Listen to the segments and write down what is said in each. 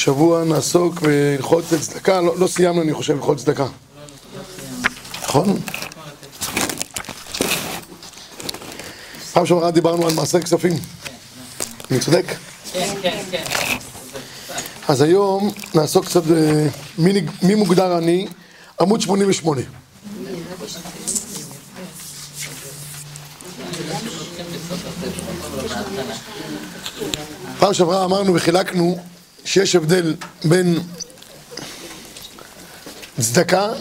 השבוע נעסוק בהלכות צדקה, לא, לא סיימנו אני חושב הלכות צדקה. נכון? פעם שעברה דיברנו על מעשר כספים. אני צודק? כן, כן, כן. אז היום נעסוק קצת במי מוגדר עני, עמוד 88. פעם שעברה אמרנו וחילקנו שיש הבדל בין צדקה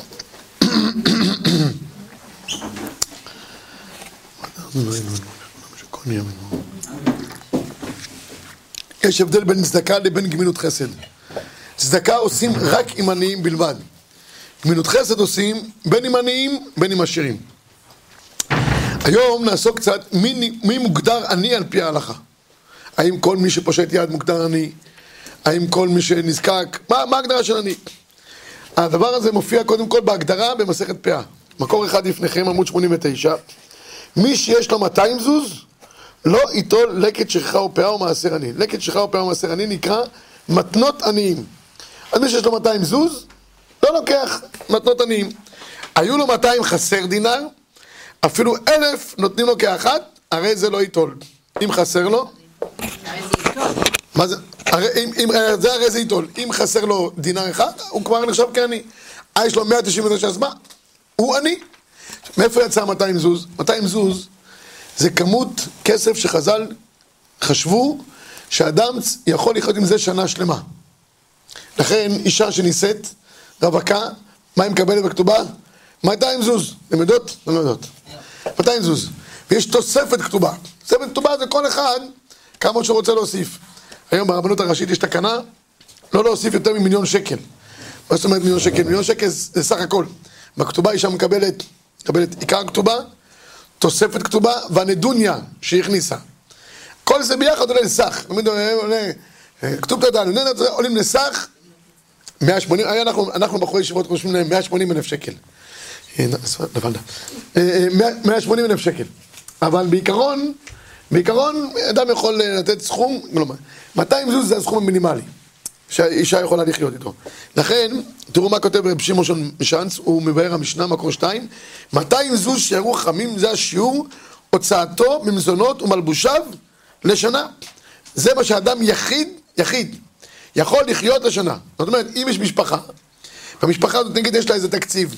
יש הבדל בין צדקה לבין גמילות חסד. צדקה עושים רק עם עניים בלבד. גמילות חסד עושים בין עם עניים בין עם עשירים. היום נעסוק קצת מי, מי מוגדר עני על פי ההלכה. האם כל מי שפושט יד מוגדר עני? האם כל מי שנזקק? מה, מה ההגדרה של עני? הדבר הזה מופיע קודם כל בהגדרה במסכת פאה. מקור אחד לפניכם, עמוד 89. מי שיש לו 200 זוז, לא ייטול לקט שכחה או פאה או מעשר עני. לקט שכחה או פאה או מעשר עני נקרא מתנות עניים. אז מי שיש לו 200 זוז, לא לוקח מתנות עניים. היו לו 200 חסר דינר, אפילו אלף נותנים לו כאחת, הרי זה לא ייטול. אם חסר לו, מה זה? הרי, אם, אם, זה הרי זה ייטול. אם חסר לו דינר אחד, הוא כבר נחשב כעני. אה, יש לו 199, אז מה? הוא עני. מאיפה יצא 200 זוז? 200 זוז זה כמות כסף שחז"ל חשבו שאדם יכול לחיות עם זה שנה שלמה. לכן אישה שנישאת, רווקה, מה היא מקבלת בכתובה? 200 זוז. אתם יודעות? אתם לא יודעות. 200 זוז. ויש תוספת כתובה. תוספת כתובה זה כל אחד כמה שהוא רוצה להוסיף. היום ברבנות הראשית יש תקנה לא להוסיף יותר ממיליון שקל. מה זאת אומרת מיליון שקל? מיליון שקל זה סך הכל. בכתובה אישה מקבלת, מקבלת עיקר כתובה, תוספת כתובה והנדוניה שהיא הכניסה. כל זה ביחד עולה לסך. כתוב תודה, עולים לסך 180, היום אנחנו, אנחנו בחורי ישיבות חושבים להם 180 אלף שקל. אה, נפלת. אה, אה, 180 אלף שקל. אבל בעיקרון, בעיקרון אדם יכול לתת סכום, כלומר, 200 זוז זה הסכום המינימלי שהאישה יכולה לחיות איתו. לכן, תראו מה כותב רב שמעון משאנץ, הוא מבאר המשנה, מקור 2, 200 זוז שיראו חכמים, זה השיעור, הוצאתו ממזונות ומלבושיו לשנה. זה מה שאדם יחיד, יחיד, יכול לחיות לשנה. זאת אומרת, אם יש משפחה, והמשפחה הזאת נגיד יש לה איזה תקציב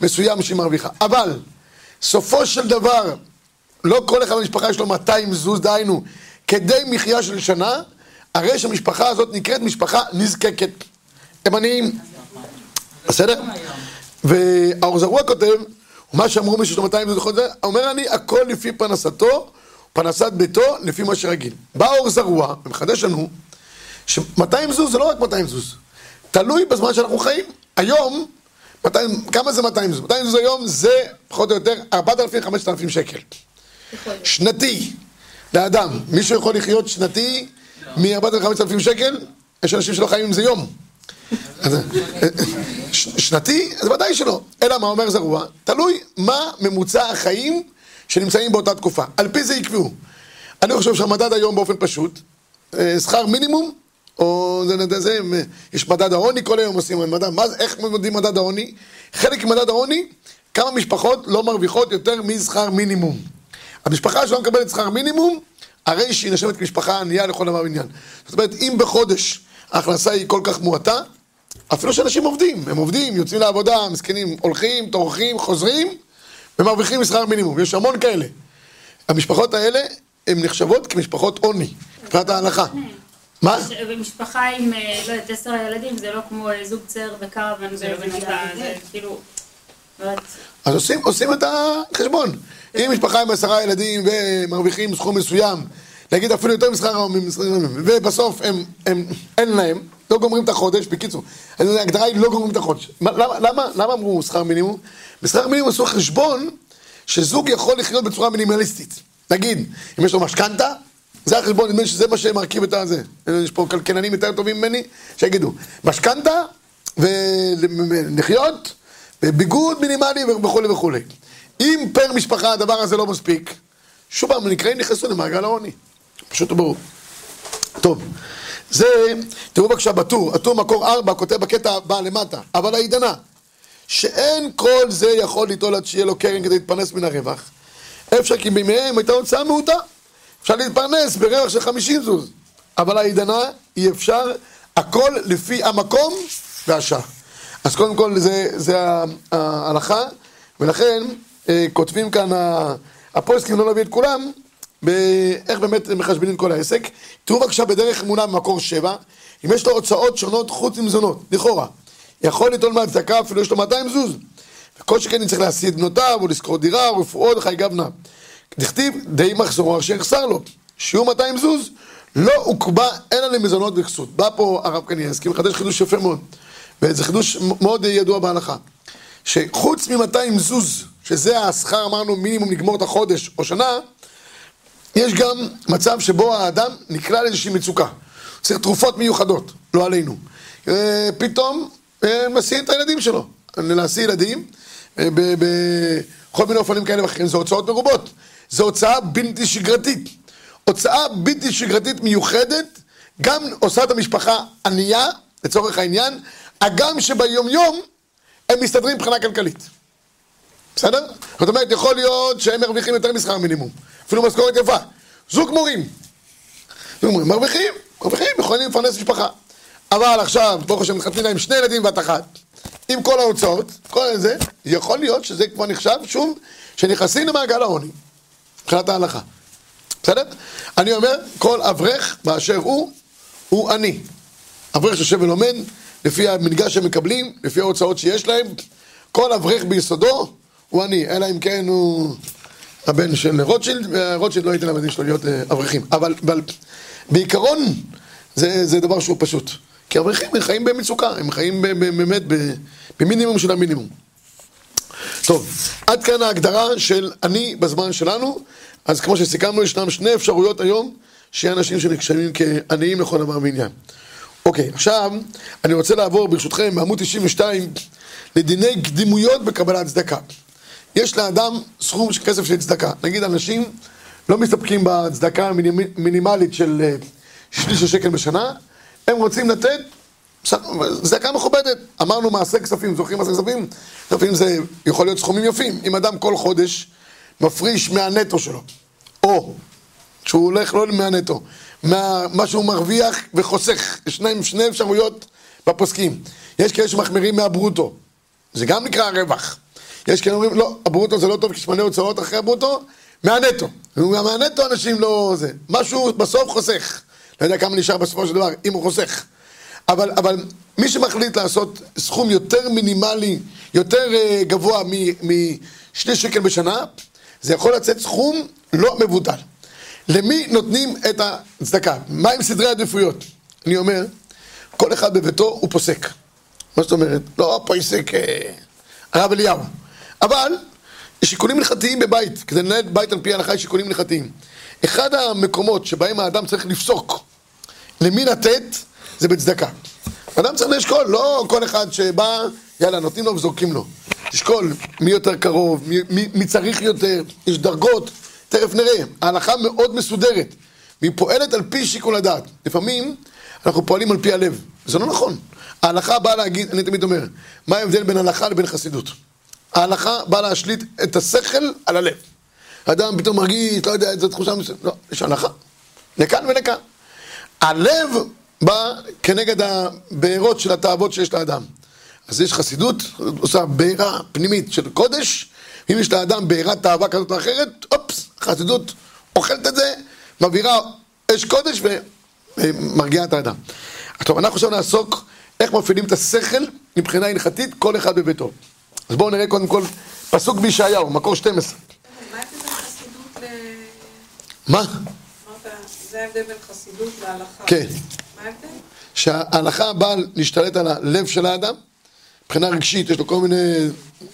מסוים שהיא מרוויחה, אבל סופו של דבר, לא כל אחד במשפחה יש לו 200 זוז, דהיינו, כדי מחיה של שנה, הרי שהמשפחה הזאת נקראת משפחה נזקקת. הם עניים. בסדר? והאור זרוע כותב, ומה שאמרו מי שיש לו 200 זוז, אומר אני, הכל לפי פרנסתו, פרנסת ביתו, לפי מה שרגיל. בא אור זרוע, ומחדש לנו, ש-200 זוז זה לא רק 200 זוז, תלוי בזמן שאנחנו חיים. היום, 200, כמה זה 200 זוז? 200 זוז היום זה פחות או יותר 4,000-5,000 שקל. שנתי, לאדם. מישהו יכול לחיות שנתי מ-4,000-5,000 שקל? יש אנשים שלא חיים עם זה יום. שנתי? אז ודאי שלא. אלא מה אומר זרוע? תלוי מה ממוצע החיים שנמצאים באותה תקופה. על פי זה יקבעו. אני חושב שהמדד היום באופן פשוט, אה, שכר מינימום, או זה, זה, זה, יש מדד העוני, כל היום עושים מדד, מה, זה- איך מודדים מדד העוני? חלק ממדד העוני, כמה משפחות לא מרוויחות יותר משכר מינימום. המשפחה שלא מקבלת שכר מינימום, הרי שהיא נחשבת כמשפחה ענייה לכל דבר ועניין. זאת אומרת, אם בחודש ההכנסה היא כל כך מועטה, אפילו שאנשים עובדים, הם עובדים, יוצאים לעבודה, מסכנים, הולכים, טורחים, חוזרים, ומרוויחים משכר מינימום, יש המון כאלה. המשפחות האלה, הן נחשבות כמשפחות עוני, מבחינת ההלכה. מה? ומשפחה עם, אה, לא יודעת, עשר ילדים, זה לא כמו אה, זוג צעיר בקרוון, זה לא כאילו, לא אז עושים, עושים את החשבון. אם משפחה עם עשרה ילדים ומרוויחים סכום מסוים, נגיד אפילו יותר משכר מינימום, ובסוף הם, הם, אין להם, לא גומרים את החודש, בקיצור, ההגדרה היא לא גומרים את החודש. מה- למה, למה, למה אמרו שכר מינימום? בשכר מינימום עשו חשבון שזוג יכול לחיות בצורה מינימליסטית. נגיד, אם יש לו משכנתה, זה החשבון, נדמה לי שזה מה שמרכיב את הזה. יש פה כלכלנים יותר טובים ממני, שיגידו, משכנתה ולחיות, ביגוד מינימלי וכולי וכולי. אם פר משפחה הדבר הזה לא מספיק, שוב פעם, נקראים נכנסו למעגל העוני. פשוט וברור. טוב, זה, תראו בבקשה בטור, הטור מקור ארבע כותב בקטע הבא למטה, אבל העידנה, שאין כל זה יכול ליטול עד שיהיה לו קרן כדי להתפרנס מן הרווח. אפשר כי בימיהם הייתה הוצאה מעוטה. אפשר להתפרנס ברווח של 50 זוז. אבל העידנה אי אפשר, הכל לפי המקום והשעה. אז קודם כל זה, זה ההלכה, ולכן אה, כותבים כאן הפוסקים, לא נביא את כולם, באיך באמת מחשבנים כל העסק. תראו בבקשה בדרך אמונה במקור שבע, אם יש לו הוצאות שונות חוץ ממזונות, לכאורה. יכול ליטול מהצדקה, אפילו יש לו 200 זוז. וכל שכן צריך להשיא את בנותיו, או לשכור דירה, או רפואות, וחי גבנה. דכתיב, די מחזור אשר יחסר לו. שיעור 200 זוז, לא הוקבע אלא למזונות וכסות. בא פה הרב קניאסקי, מחדש חידוש יפה מאוד. וזה חידוש מאוד ידוע בהלכה. שחוץ מ-200 זוז, שזה השכר, אמרנו, מינימום לגמור את החודש או שנה, יש גם מצב שבו האדם נקלע לאיזושהי מצוקה. צריך תרופות מיוחדות, לא עלינו. אה, פתאום אה, מסיע את הילדים שלו. להשיא ילדים אה, בכל מיני אופנים כאלה ואחרים, זה הוצאות מרובות. זו הוצאה בלתי שגרתית. הוצאה בלתי שגרתית מיוחדת, גם עושה את המשפחה ענייה, לצורך העניין, הגם שביומיום הם מסתדרים מבחינה כלכלית. בסדר? זאת אומרת, יכול להיות שהם מרוויחים יותר משכר מינימום. אפילו משכורת יפה. זוג מורים. זוג מורים מרוויחים, מרוויחים, יכולים לפרנס משפחה. אבל עכשיו, ברוך השם, מתחתנים להם שני ילדים בת אחת, עם כל ההוצאות, כל זה, יכול להיות שזה כבר נחשב, שוב, שנכנסים למעגל העוני, מבחינת ההלכה. בסדר? אני אומר, כל אברך באשר הוא, הוא עני. אברך שיושב ולומד, לפי המנגש שהם מקבלים, לפי ההוצאות שיש להם, כל אברך ביסודו הוא עני, אלא אם כן הוא הבן של רוטשילד, ורוטשילד לא ייתן לבנים שלו להיות אה, אברכים. אבל, אבל בעיקרון זה, זה דבר שהוא פשוט. כי אברכים הם חיים במצוקה, הם חיים באמת במינימום של המינימום. טוב, עד כאן ההגדרה של אני בזמן שלנו. אז כמו שסיכמנו, ישנם שני אפשרויות היום שיהיה אנשים שנחשבים כעניים לכל דבר ועניין. אוקיי, עכשיו אני רוצה לעבור ברשותכם בעמוד 92 לדיני קדימויות בקבלת צדקה. יש לאדם סכום של כסף של צדקה. נגיד אנשים לא מסתפקים בצדקה המינימלית של אה, שליש השקל בשנה, הם רוצים לתת צדקה מכובדת. אמרנו מעשה כספים, זוכרים מעשה כספים? כספים זה יכול להיות סכומים יפים. אם אדם כל חודש מפריש מהנטו שלו, או שהוא הולך לא מהנטו, מה שהוא מרוויח וחוסך, יש שני אפשרויות בפוסקים. יש כאלה שמחמירים מהברוטו, זה גם נקרא רווח. יש כאלה אומרים, לא, הברוטו זה לא טוב, כי יש מלא הוצאות אחרי הברוטו, מהנטו. מהנטו אנשים לא זה. משהו בסוף חוסך. לא יודע כמה נשאר בסופו של דבר, אם הוא חוסך. אבל, אבל מי שמחליט לעשות סכום יותר מינימלי, יותר uh, גבוה משני שקל בשנה, זה יכול לצאת סכום לא מבוטל. למי נותנים את הצדקה? מה עם סדרי עדיפויות? אני אומר, כל אחד בביתו הוא פוסק. מה זאת אומרת? לא פוסק אה, הרב אליהו. אבל יש שיקולים הלכתיים בבית, כדי לנהל בית על פי ההלכה יש שיקולים הלכתיים. אחד המקומות שבהם האדם צריך לפסוק למי לתת, זה בצדקה. אדם צריך לאשכול, לא כל אחד שבא, יאללה, נותנים לו וזורקים לו. תשקול מי יותר קרוב, מי, מי, מי צריך יותר, יש דרגות, תכף נראה. ההלכה מאוד מסודרת, והיא פועלת על פי שיקול הדעת. לפעמים אנחנו פועלים על פי הלב, זה לא נכון. ההלכה באה להגיד, אני תמיד אומר, מה ההבדל בין הלכה לבין חסידות? ההלכה באה להשליט את השכל על הלב. אדם פתאום מרגיש, לא יודע, איזו תחושה מסוימת, לא, יש הלכה. לכאן ולכאן. הלב בא כנגד הבארות של התאוות שיש לאדם. אז יש חסידות, עושה בעירה פנימית של קודש, אם יש לאדם בעירת תאווה כזאת או אחרת, אופס, חסידות אוכלת את זה, מבעירה אש קודש ומרגיעה את האדם. טוב, אנחנו עכשיו נעסוק איך מפעילים את השכל מבחינה הלכתית, כל אחד בביתו. אז בואו נראה קודם כל פסוק בישעיהו, מקור 12. מה? זה ההבדל בין חסידות להלכה. כן. מה ההבדל? שההלכה באה להשתלט על הלב של האדם, מבחינה רגשית, יש לו כל מיני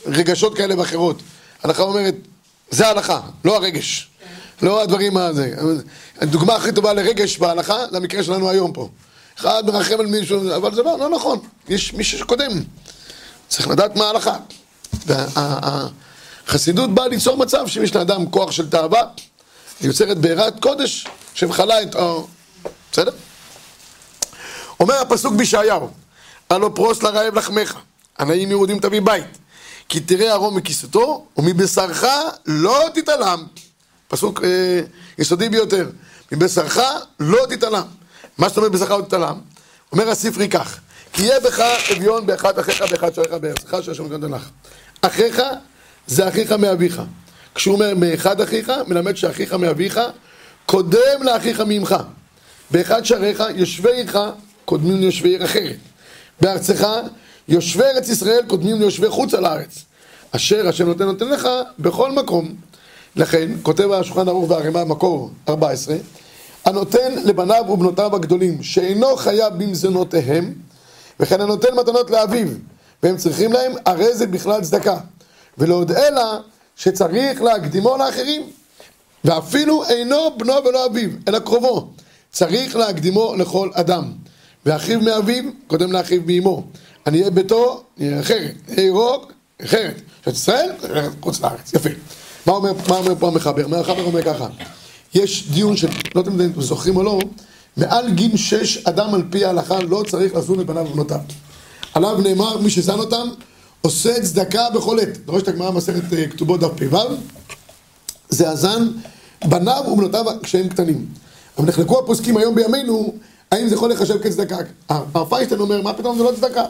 רגשות כאלה ואחרות. ההלכה אומרת, זה ההלכה, לא הרגש. לא הדברים הזה. הדוגמה הכי טובה לרגש בהלכה, זה המקרה שלנו היום פה. אחד מרחם על מישהו, אבל זה לא, לא נכון. יש מישהו שקודם. צריך לדעת מה ההלכה. והחסידות באה ליצור מצב שאם יש לאדם כוח של תאווה, היא יוצרת בעירת קודש שמכלה את... בסדר? אומר הפסוק בישעיהו, הלא פרוס לרעב לחמך, עניים יהודים תביא בית, כי תראה ערום מכיסתו, ומבשרך לא תתעלם. פסוק אה, יסודי ביותר, מבשרך לא תתעלם. מה זאת אומרת בשרך לא תתעלם? אומר הספרי כך, כי יהיה בך אביון באחד אחיך באחד שעריך בארצך שהשם נותן לך. אחיך זה אחיך מאביך. כשהוא אומר מאחד אחיך, מלמד שאחיך מאביך קודם לאחיך מעמך. באחד שעריך יושבי עירך קודמים ליושבי עיר אחרת. בארצך יושבי ארץ ישראל קודמים ליושבי חוץ על הארץ. אשר השם נותן נותן לך בכל מקום. לכן, כותב השולחן ערוך והרימה מקור 14, הנותן לבניו ובנותיו הגדולים, שאינו חייב במזונותיהם, וכן הנותן מתנות לאביו, והם צריכים להם, הרי זה בכלל צדקה. ולעוד אלא שצריך להקדימו לאחרים, ואפילו אינו בנו ולא אביו, אלא קרובו. צריך להקדימו לכל אדם. ואחיו מאביו, קודם לאחיו מאמו. עניי ביתו, נהיה אחרת. ירוק, אחרת. שאת ישראל, חוץ לארץ. יפה. מה אומר, מה אומר פה המחבר? המחבר אומר ככה, יש דיון של, לא יודעת אם אתם זוכרים או לא, מעל גיל שש אדם על פי ההלכה לא צריך לזון את בניו ובנותיו. עליו נאמר, מי שזן אותם, עושה צדקה בכל עת. דורש את הגמרא מסכת אה, כתובות דף פ"ו, זה הזן בניו ובנותיו כשהם קטנים. אבל נחלקו הפוסקים היום בימינו, האם זה יכול לחשב כצדקה? הרב פיינשטיין אומר, מה פתאום זה לא צדקה?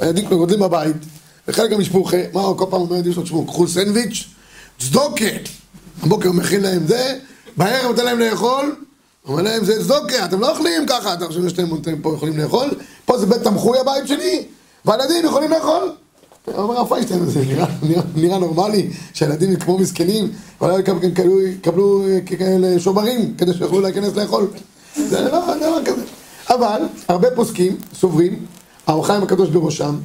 הילדים גודלים בבית, וחלק גם משפוחה, מה הוא כל פעם אומר לילדים שלו, תשמעו, קחו סנדוויץ', צדוקה. הבוקר הוא מכין להם זה, בערב נותן להם לאכול, אומר להם, זה צדוקה, אתם לא אוכלים ככה, אתם חושבים שאתם פה יכולים לאכול? פה זה בית תמחוי הבית שלי, והילדים יכולים לאכול. אומר הרב פיינשטיין, זה נראה, נראה, נראה נורמלי שהילדים כמו מסכנים, אולי יקבלו, יקבלו כאלה שוברים כדי שיוכלו להיכנס לאכול. זה לא דבר כזה. אבל הרבה פוסקים סוברים, האור חיים הקדוש בראשם,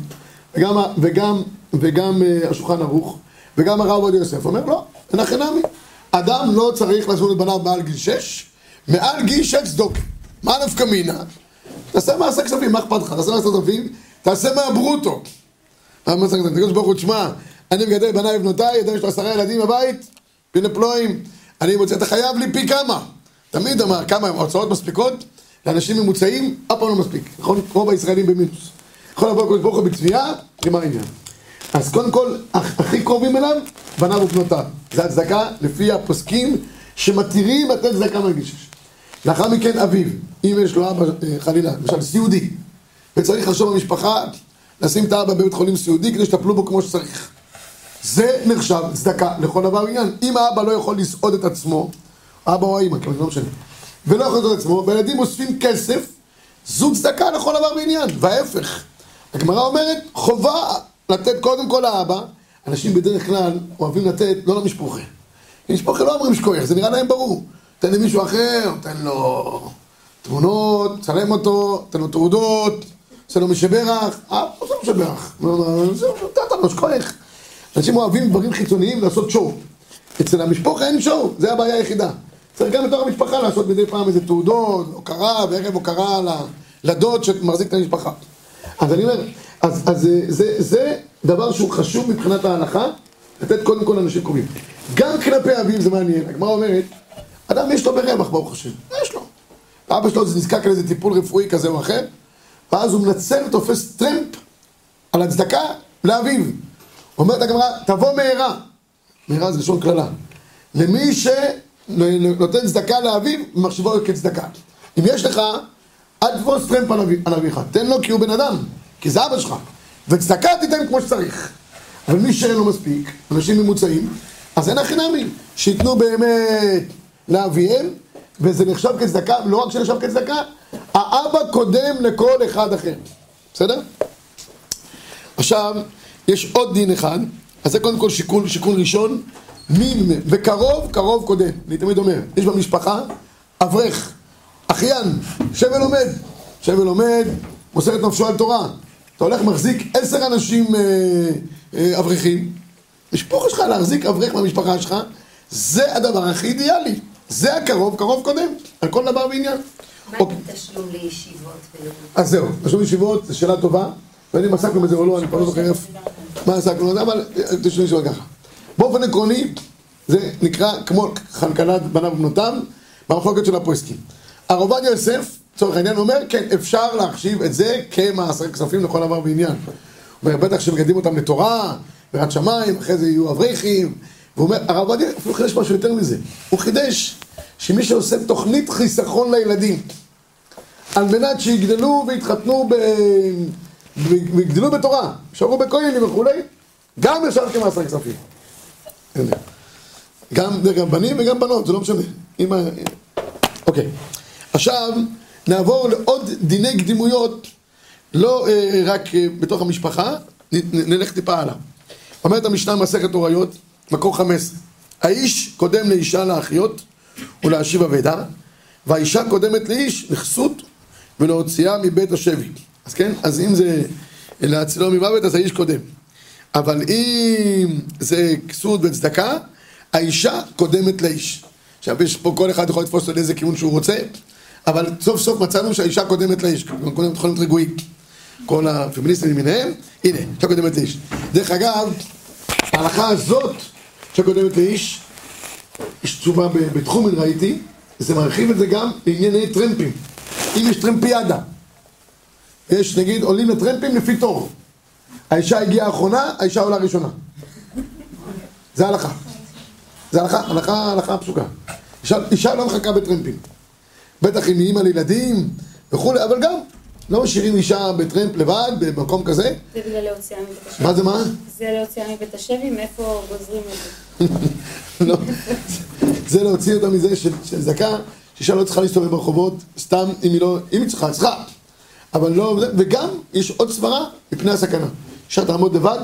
וגם, וגם, וגם uh, השולחן ערוך, וגם הרב עובדיה יוסף אומר לא, הכי נמי. אדם לא צריך לעשות את בניו מעל גיל שש, מעל גיל שש צדוק. מה נפקא מינה? תעשה מעשה כספים, מה אכפת לך? תעשה מעשה כספים, תעשה מהברוטו. המעשה כספים, תגיד ברוך הוא, תשמע, אני מגדל בניי ובנותיי, אדם יש לו עשרה ילדים בבית, פיני פלואים, אני מוצא, אתה חייב לי פי כמה. תמיד אמר, כמה ההוצאות מספיקות? לאנשים ממוצעים, אף פעם לא מספיק, נכון? כמו בישראלים במינוס. יכול לבוא הקדוש ברוך הוא בתביעה, נגמר העניין. אז קודם כל, הכי קרובים אליו, בניו ובנותיו. זה הצדקה לפי הפוסקים שמתירים לתת צדקה מגיל שש. לאחר מכן אביו, אם יש לו אבא, חלילה, למשל סיעודי, וצריך לחשוב במשפחה, לשים את האבא בבית חולים סיעודי כדי שתטפלו בו כמו שצריך. זה נחשב צדקה לכל דבר עניין. אם האבא לא יכול לסעוד את עצמו, אבא או האמא, לא משנה, ולא יכול את עצמו, והילדים אוספים כסף, זו צדקה לכל דבר בעניין, וההפך. הגמרא אומרת, חובה לתת קודם כל לאבא, אנשים בדרך כלל אוהבים לתת לא למשפחה. למשפחה לא אומרים שכוח, זה נראה להם ברור. תן למישהו אחר, תן לו תמונות, צלם אותו, תן לו תעודות, עושה לו משברך, אה, עושה לו משברך. זהו, נתת לו שכוח. אנשים אוהבים דברים חיצוניים לעשות שואו. אצל המשפחה אין שואו, זה הבעיה היחידה. צריך גם בתוך המשפחה לעשות מדי פעם איזה תעודות, הוקרה, וערב הוקרה לדוד שמחזיק את המשפחה. אז אני אומר, אז, אז זה, זה, זה דבר שהוא חשוב מבחינת ההלכה, לתת קודם כל אנשים קרובים. גם כלפי אביו זה מעניין, הגמרא אומרת, אדם יש לו ברווח ברוך השם, יש לו. אבא שלו נזקק לאיזה טיפול רפואי כזה או אחר, ואז הוא מנצל ותופס טרמפ על הצדקה לאביו. אומרת הגמרא, תבוא מהרה. מהרה זה לשון קללה. למי שנותן צדקה לאביו, מחשבו כצדקה. אם יש לך, אל תפוס טרמפ על אביך, תן לו כי הוא בן אדם, כי זה אבא שלך. וצדקה תיתן כמו שצריך. אבל מי שאין לו מספיק, אנשים ממוצעים, אז אין הכי נמי, שייתנו באמת לאביהם, וזה נחשב כצדקה, לא רק שנחשב כצדקה, האבא קודם לכל אחד אחר. בסדר? עכשיו, יש עוד דין אחד, אז זה קודם כל שיקול, שיקול ראשון, מי וקרוב, קרוב קודם. אני תמיד אומר, יש במשפחה אברך, אחיין, יושב ולומד, יושב ולומד, מוסר את נפשו על תורה. אתה הולך, מחזיק עשר אנשים אברכים, משפחה שלך להחזיק אברך מהמשפחה שלך, זה הדבר הכי אידיאלי. זה הקרוב, קרוב קודם, על כל דבר ועניין. מה עם תשלום לישיבות? אז זהו, תשלום לישיבות זו שאלה טובה, ואני אם עסקנו בזה או לא, אני כבר לא זוכר מה עסקנו בזה, אבל תשלום לישיבות ככה. באופן עקרוני, זה נקרא כמו חנקלת בניו ובנותיו, במחלוקת של הפועסקים. הרב עובדיה יוסף לצורך העניין, אומר, כן, אפשר להחשיב את זה כמעשר כספים לכל דבר ועניין. הוא אומר, בטח שמגדלים אותם לתורה, בירת שמיים, אחרי זה יהיו אברכים. והוא אומר, הרב עובדיה אפילו חידש משהו יותר מזה. הוא חידש שמי שעושה תוכנית חיסכון לילדים, על מנת שיגדלו ויתחתנו ב... ויגדלו בתורה, יישארו בכהנים וכולי, גם ישר כמעשר כספים. גם, גם בנים וגם בנות, זה לא משנה. ה... אוקיי. עכשיו, נעבור לעוד דיני קדימויות, לא אה, רק אה, בתוך המשפחה, נ, נ, נלך טיפה הלאה. אומרת המשנה מסכת הוריות, מקור 15. האיש קודם לאישה לאחיות ולהשיב אבדה, והאישה קודמת לאיש לכסות ולהוציאה מבית השבי. אז כן, אז אם זה להצילו ממוות, אז האיש קודם. אבל אם זה כסות וצדקה, האישה קודמת לאיש. עכשיו יש פה כל אחד יכול לתפוס אותו לאיזה כיוון שהוא רוצה, אבל סוף סוף מצאנו שהאישה קודמת לאיש, קודמת יכולים להיות רגועים. כל הפמיניסטים למיניהם, הנה, אישה קודמת לאיש. דרך אגב, ההלכה הזאת שקודמת לאיש, יש תשובה בתחומן ראיתי, זה מרחיב את זה גם לענייני טרמפים. אם יש טרמפיאדה, יש נגיד עולים לטרמפים לפי תור. האישה הגיעה האחרונה, האישה עולה ראשונה. זה הלכה. זה הלכה, הלכה, הלכה פסוקה. אישה, אישה לא מחכה בטרמפים. בטח אם היא אימא לילדים וכולי, אבל גם לא משאירים אישה בטרמפ לבד, במקום כזה. זה בגלל להוציאה מבית השבי. מה זה מה? זה להוציאה מבית השבי, מאיפה גוזרים את זה? לא. זה להוציא אותה מזה של, של זקה, שאישה לא צריכה להסתובב ברחובות, סתם אם היא לא, אם היא צריכה, צריכה. אבל לא, וגם יש עוד סברה מפני הסכנה. אישה תעמוד לבד,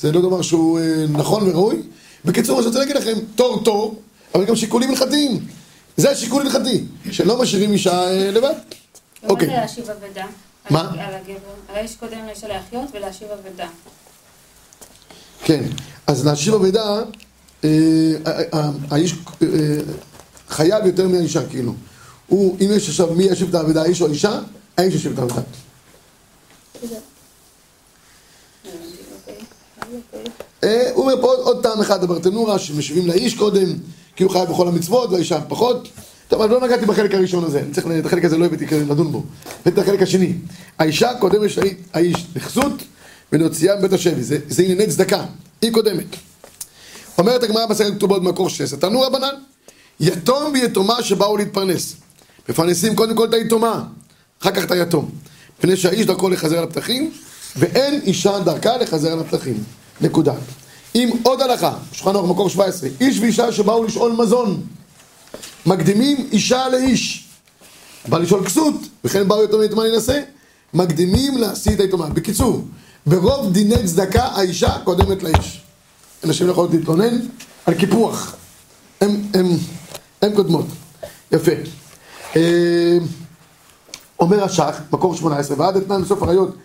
זה לא דבר שהוא אה, נכון וראוי. בקיצור, מה שאני רוצה להגיד לכם, תור תור, אבל גם שיקולים הלכתיים. זה השיקול הלכתי, שלא משאירים אישה אה, לבד. ומה אוקיי. זה להשיב אבדה? מה? על- הגבר. הרי יש קודם לאישה להחיות ולהשיב אבדה. כן, אז להשיב אבדה, אה, אה, אה, האיש חייב יותר מהאישה, כאילו. הוא, אם יש עכשיו מי ישיב את האבדה, האיש או האישה, האיש ישיב את האבדה. אה, הוא אומר פה עוד, טעם אחד בברטנורה, שמשיבים לאיש קודם, כי הוא חייב בכל המצוות, והאישה פחות. טוב, אבל לא נגעתי בחלק הראשון הזה, אני צריך, את החלק הזה לא הבאתי כדי לדון בו. ואת החלק השני. האישה קודם יש האיש לכסות ולהוציאה מבית השבי, זה, ענייני צדקה, היא קודמת. אומרת הגמרא במסכת כתובות במקור 16, תנו רבנן, יתום ויתומה שבאו להתפרנס. מפרנסים קודם כל את היתומה, אחר כך את היתום. מפני שהאיש דרכו לחזר על הפתחים, ואין אישה דרכה לחזר על הפתחים. נקודה. אם עוד הלכה, שולחן ערוך מקור 17, איש ואישה שבאו לשאול מזון, מקדימים אישה לאיש. בא לשאול כסות, וכן באו יתום ויתומה להינשא, מקדימים להשיא את היתומה. בקיצור, ברוב דיני צדקה האישה קודמת לאיש. אנשים לא יכולים להתלונן על קיפוח. הם, הם, הם קודמות. יפה. אה, אומר השח, מקור 18, ועד אתנן לסוף הראיות,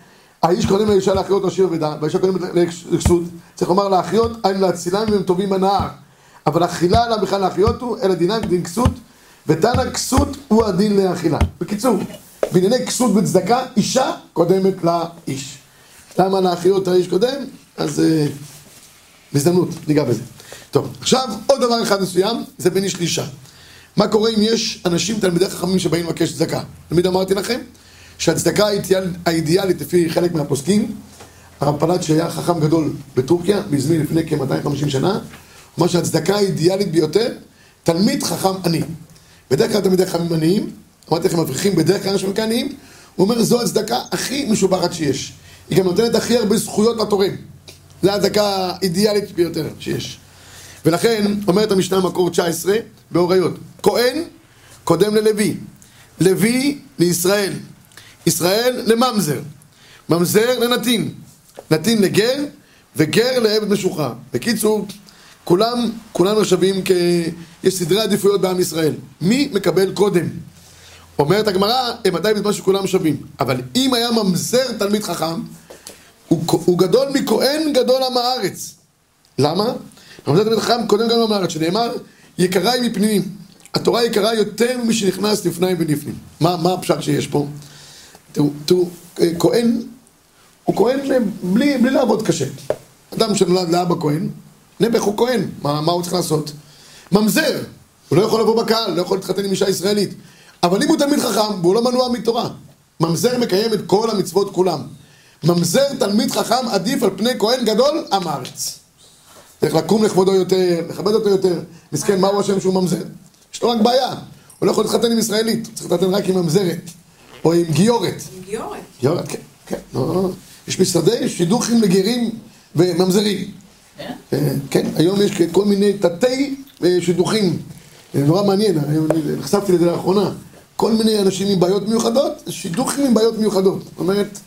האיש קודם לאישה להחיות להשאיר אבדה, והאישה קודם לכסות, צריך לומר להחיות, היינו להצילם אם הם טובים בנהר. אבל אכילה עליו בכלל להחיות הוא, אלא דינם כדין כסות, ותנא כסות הוא הדין לאכילה. בקיצור, בענייני כסות וצדקה, אישה קודמת לאיש. למה להחיות האיש קודם? אז אה, בהזדמנות, ניגע בזה. טוב, עכשיו עוד דבר אחד מסוים, זה בין איש לאישה. מה קורה אם יש אנשים, תלמידי חכמים שבאים לבקש צדקה? תמיד אמרתי לכם שהצדקה האידיאל, האידיאלית לפי חלק מהפוסקים, הרב פלאט שהיה חכם גדול בטורקיה, בזמין לפני כ-250 שנה, אמר שהצדקה האידיאלית ביותר, תלמיד חכם עני. בדרך כלל תלמידי חכמים עניים, אמרתי לכם אברכים בדרך כלל אנשים עניים, הוא אומר זו הצדקה הכי משובחת שיש. היא גם נותנת הכי הרבה זכויות לתורם. זו הצדקה האידיאלית ביותר שיש. ולכן, אומרת המשנה מקור 19, בהוריות, כהן קודם ללוי, לוי לישראל, ישראל לממזר, ממזר לנתין, נתין לגר, וגר לעבד משוחרר. בקיצור, כולם, כולנו שווים כ... יש סדרי עדיפויות בעם ישראל. מי מקבל קודם? אומרת הגמרא, הם עדיין בזמן שכולם שווים. אבל אם היה ממזר תלמיד חכם, הוא, הוא גדול מכהן גדול עם הארץ. למה? ממזר תלמיד חכם קודם גם עם הארץ, שנאמר, יקרה היא מפנימים. התורה יקרה יותר ממי שנכנס לפניים ולפנים. מה, מה הפשט שיש פה? תראו, תראו, אה, כהן, הוא כהן אה, בלי, בלי לעבוד קשה. אדם שנולד לאבא כהן, נעבך הוא כהן, מה, מה הוא צריך לעשות? ממזר, הוא לא יכול לבוא בקהל, לא יכול להתחתן עם אישה ישראלית. אבל אם הוא תלמיד חכם, והוא לא מנוע מתורה, ממזר מקיים את כל המצוות כולם. ממזר תלמיד חכם עדיף על פני כהן גדול, עם הארץ. צריך לקום לכבודו יותר, לכבד אותו יותר. מסכן, מהו השם שהוא ממזר? יש לו רק בעיה. הוא לא יכול להתחתן עם ישראלית, הוא צריך להתחתן רק עם ממזרת. או עם גיורת. עם גיורת. גיורת, כן, כן. לא, לא, לא. יש משרדי שידוכים לגרים וממזרים. אה, כן, היום יש כל מיני תתי אה, שידוכים. אה, נורא מעניין, נחשפתי לזה לאחרונה. כל מיני אנשים עם בעיות מיוחדות, שידוכים עם בעיות מיוחדות. זאת אומרת,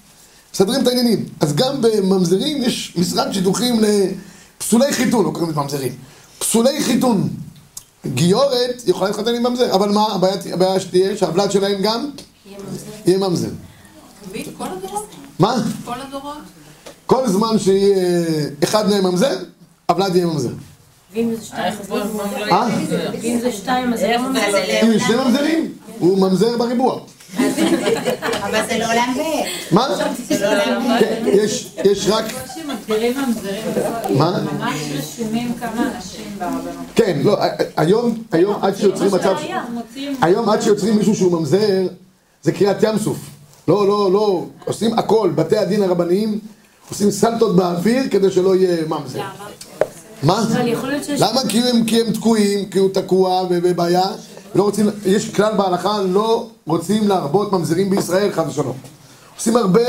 מסדרים את העניינים. אז גם בממזרים יש משרד שידוכים לפסולי חיתון, לא קוראים לזה ממזרים. פסולי חיתון. גיורת יכולה להתחתן עם ממזר, אבל מה, הבעיה, הבעיה שתהיה שהוולד שלהם גם יהיה ממזר. תמיד? כל הדורות? מה? כל הדורות? כל זמן שיהיה אחד מהם ממזר, הוולד יהיה ממזר. ואם זה שתיים, אז לא ממזר. ואם זה שתיים, אז זה לא ממזר. אם יש שני ממזרים, הוא ממזר בריבוע. אבל זה לעולם ועד. מה? זה לעולם ועד. כן, יש, יש רק... מה? ממש רשומים כמה אנשים ברבנות. כן, לא, היום, היום עד שיוצרים מצב... היום עד שיוצרים מישהו שהוא ממזר, זה קריעת ים סוף. לא, לא, לא, עושים הכל, בתי הדין הרבניים עושים סלטות באוויר כדי שלא יהיה ממזר. מה? למה? כי הם, כי הם תקועים, כי הוא תקוע ובבעיה. לא רוצים, יש כלל בהלכה, לא רוצים להרבות ממזרים בישראל, חס ושלום. עושים הרבה...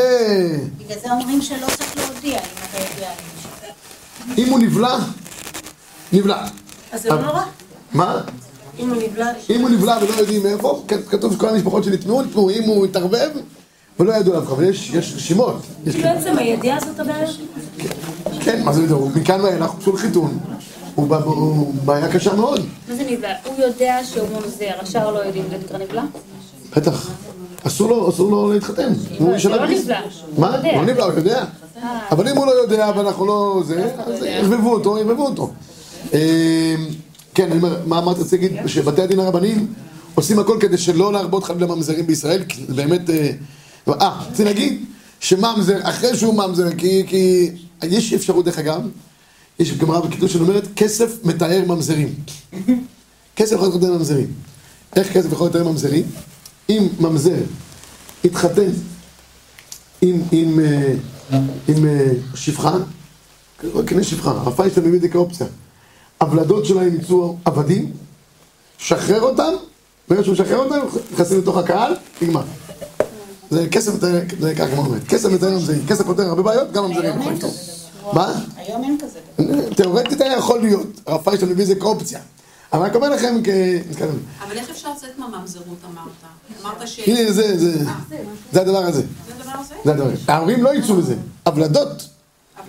בגלל זה אומרים שלא צריך להודיע אם אתה יודע. אם הוא נבלע, נבלע. אז זה לא נורא. מה? אם הוא נבלע... אם הוא נבלע ולא יודעים מאיפה, כתוב שכל המשפחות שנטמעו, נטמעו. אם הוא התערבב, ולא ידעו עליו, אבל יש רשימות. יש- כאילו הידיעה זאת הבעיה? כן, מה זה יודע? הוא מכאן ואילך הוא פסול חיתון. הוא הוא בעיה קשה מאוד. מה זה נבלע? הוא יודע שהוא ממזר, השאר לא יודעים, זה נקרא נבלע? בטח. אסור לו, אסור לו להתחתן. הוא זה של לא. נבלע. מה? הוא. לא נבלע, הוא יודע. אבל אם הוא לא יודע ואנחנו לא זה, אז ירבבו אותו, ירבבו אותו. אה, כן, אני אומר, מה אמרת? רציתי להגיד שבתי הדין הרבניים עושים הכל כדי שלא להרבות חלילה ממזרים בישראל, כי זה באמת... אה, אה, רציתי להגיד שממזר, אחרי שהוא ממזר, כי, כי יש אפשרות דרך אגב, יש גמרא בקידוש שאומרת, כסף מתאר ממזרים. כסף יכול לתאר ממזרים. איך כסף יכול לתאר ממזרים? אם ממזר התחתן עם, עם, אה, עם אה, שפחה, כנראה שפחה, הפייס תמיד זה כאופציה. הוולדות שלהם יצאו עבדים, שחרר אותם, ברגע שהוא משחרר אותם, נכנסים לתוך הקהל, נגמר. זה כסף מתאר, זה ככה כמו אומרת, כסף מתאר ממזרים, כסף פותר הרבה בעיות, גם ממזרים היום יכולים לפתור. מה? היום אין כזה. תאורטית היה יכול להיות, הרב פייסטון מביא את זה כאופציה. אבל אני אומר לכם כ... אבל איך אפשר לצאת מהממזרות אמרת? אמרת ש... הנה זה, זה, זה הדבר הזה. זה הדבר הזה? זה הדבר הזה. ההורים לא יצאו מזה, הוולדות,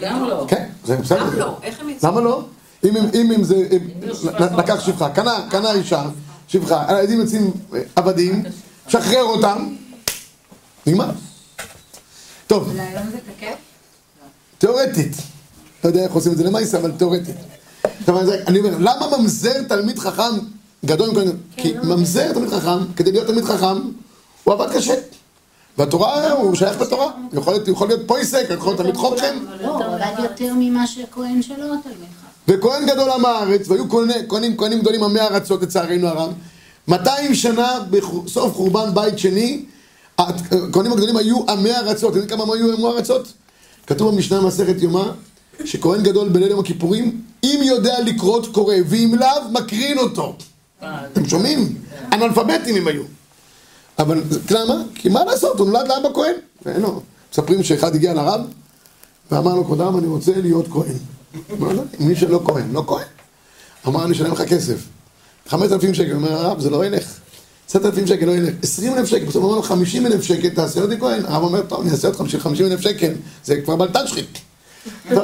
גם לא. כן, זה בסדר. גם לא, איך הם יצאו? למה לא? אם הם- אם הם זה, אם לקח שפחה, קנה, קנה אישה, שפחה, הילדים יוצאים עבדים, שחרר אותם, נגמר. טוב, היום זה תקף? תיאורטית. לא יודע איך עושים את זה למעשה, אבל תיאורטית. אני אומר, למה ממזר תלמיד חכם גדול מכל... כי ממזר תלמיד חכם, כדי להיות תלמיד חכם, הוא עבד קשה. והתורה, הוא שייך לתורה. יכול להיות- יכול להיות פויסק, יכול להיות תלמיד חוכם. לא, הוא עבד יותר ממה שכהן שלו תלמיד חכם. וכהן גדול עם הארץ, והיו כהני- כהנים, כהנים גדולים עמי ארצות לצערנו הרב. 200 שנה בסוף חורבן בית שני, הכהנים הגדולים היו עמי ארצות. אתם יודעים כמה היו עמי ארצות? כתוב במשנה מסכת יומא, שכהן גדול בליל יום הכיפורים, אם יודע לקרות קורא, ואם לאו מקרין אותו. אתם שומעים? אנאלפביתים הם היו. אבל למה? כי מה לעשות, הוא נולד לאבא כהן. ואין לו. מספרים שאחד הגיע לרב, ואמר לו, כבוד הרב, אני רוצה להיות כהן. מי שלא כהן, לא כהן. אמר, אני אשלם לך כסף. חמשת אלפים שקל. אומר הרב, זה לא ילך. עשרת אלפים שקל לא ילך. עשרים אלף שקל. בסוף אמר לו, חמישים אלף שקל, תעשה אותי כהן. הרב אומר, טוב, אני אעשה אותך בשביל חמישים אלף שקל. זה כבר בלטן שחית.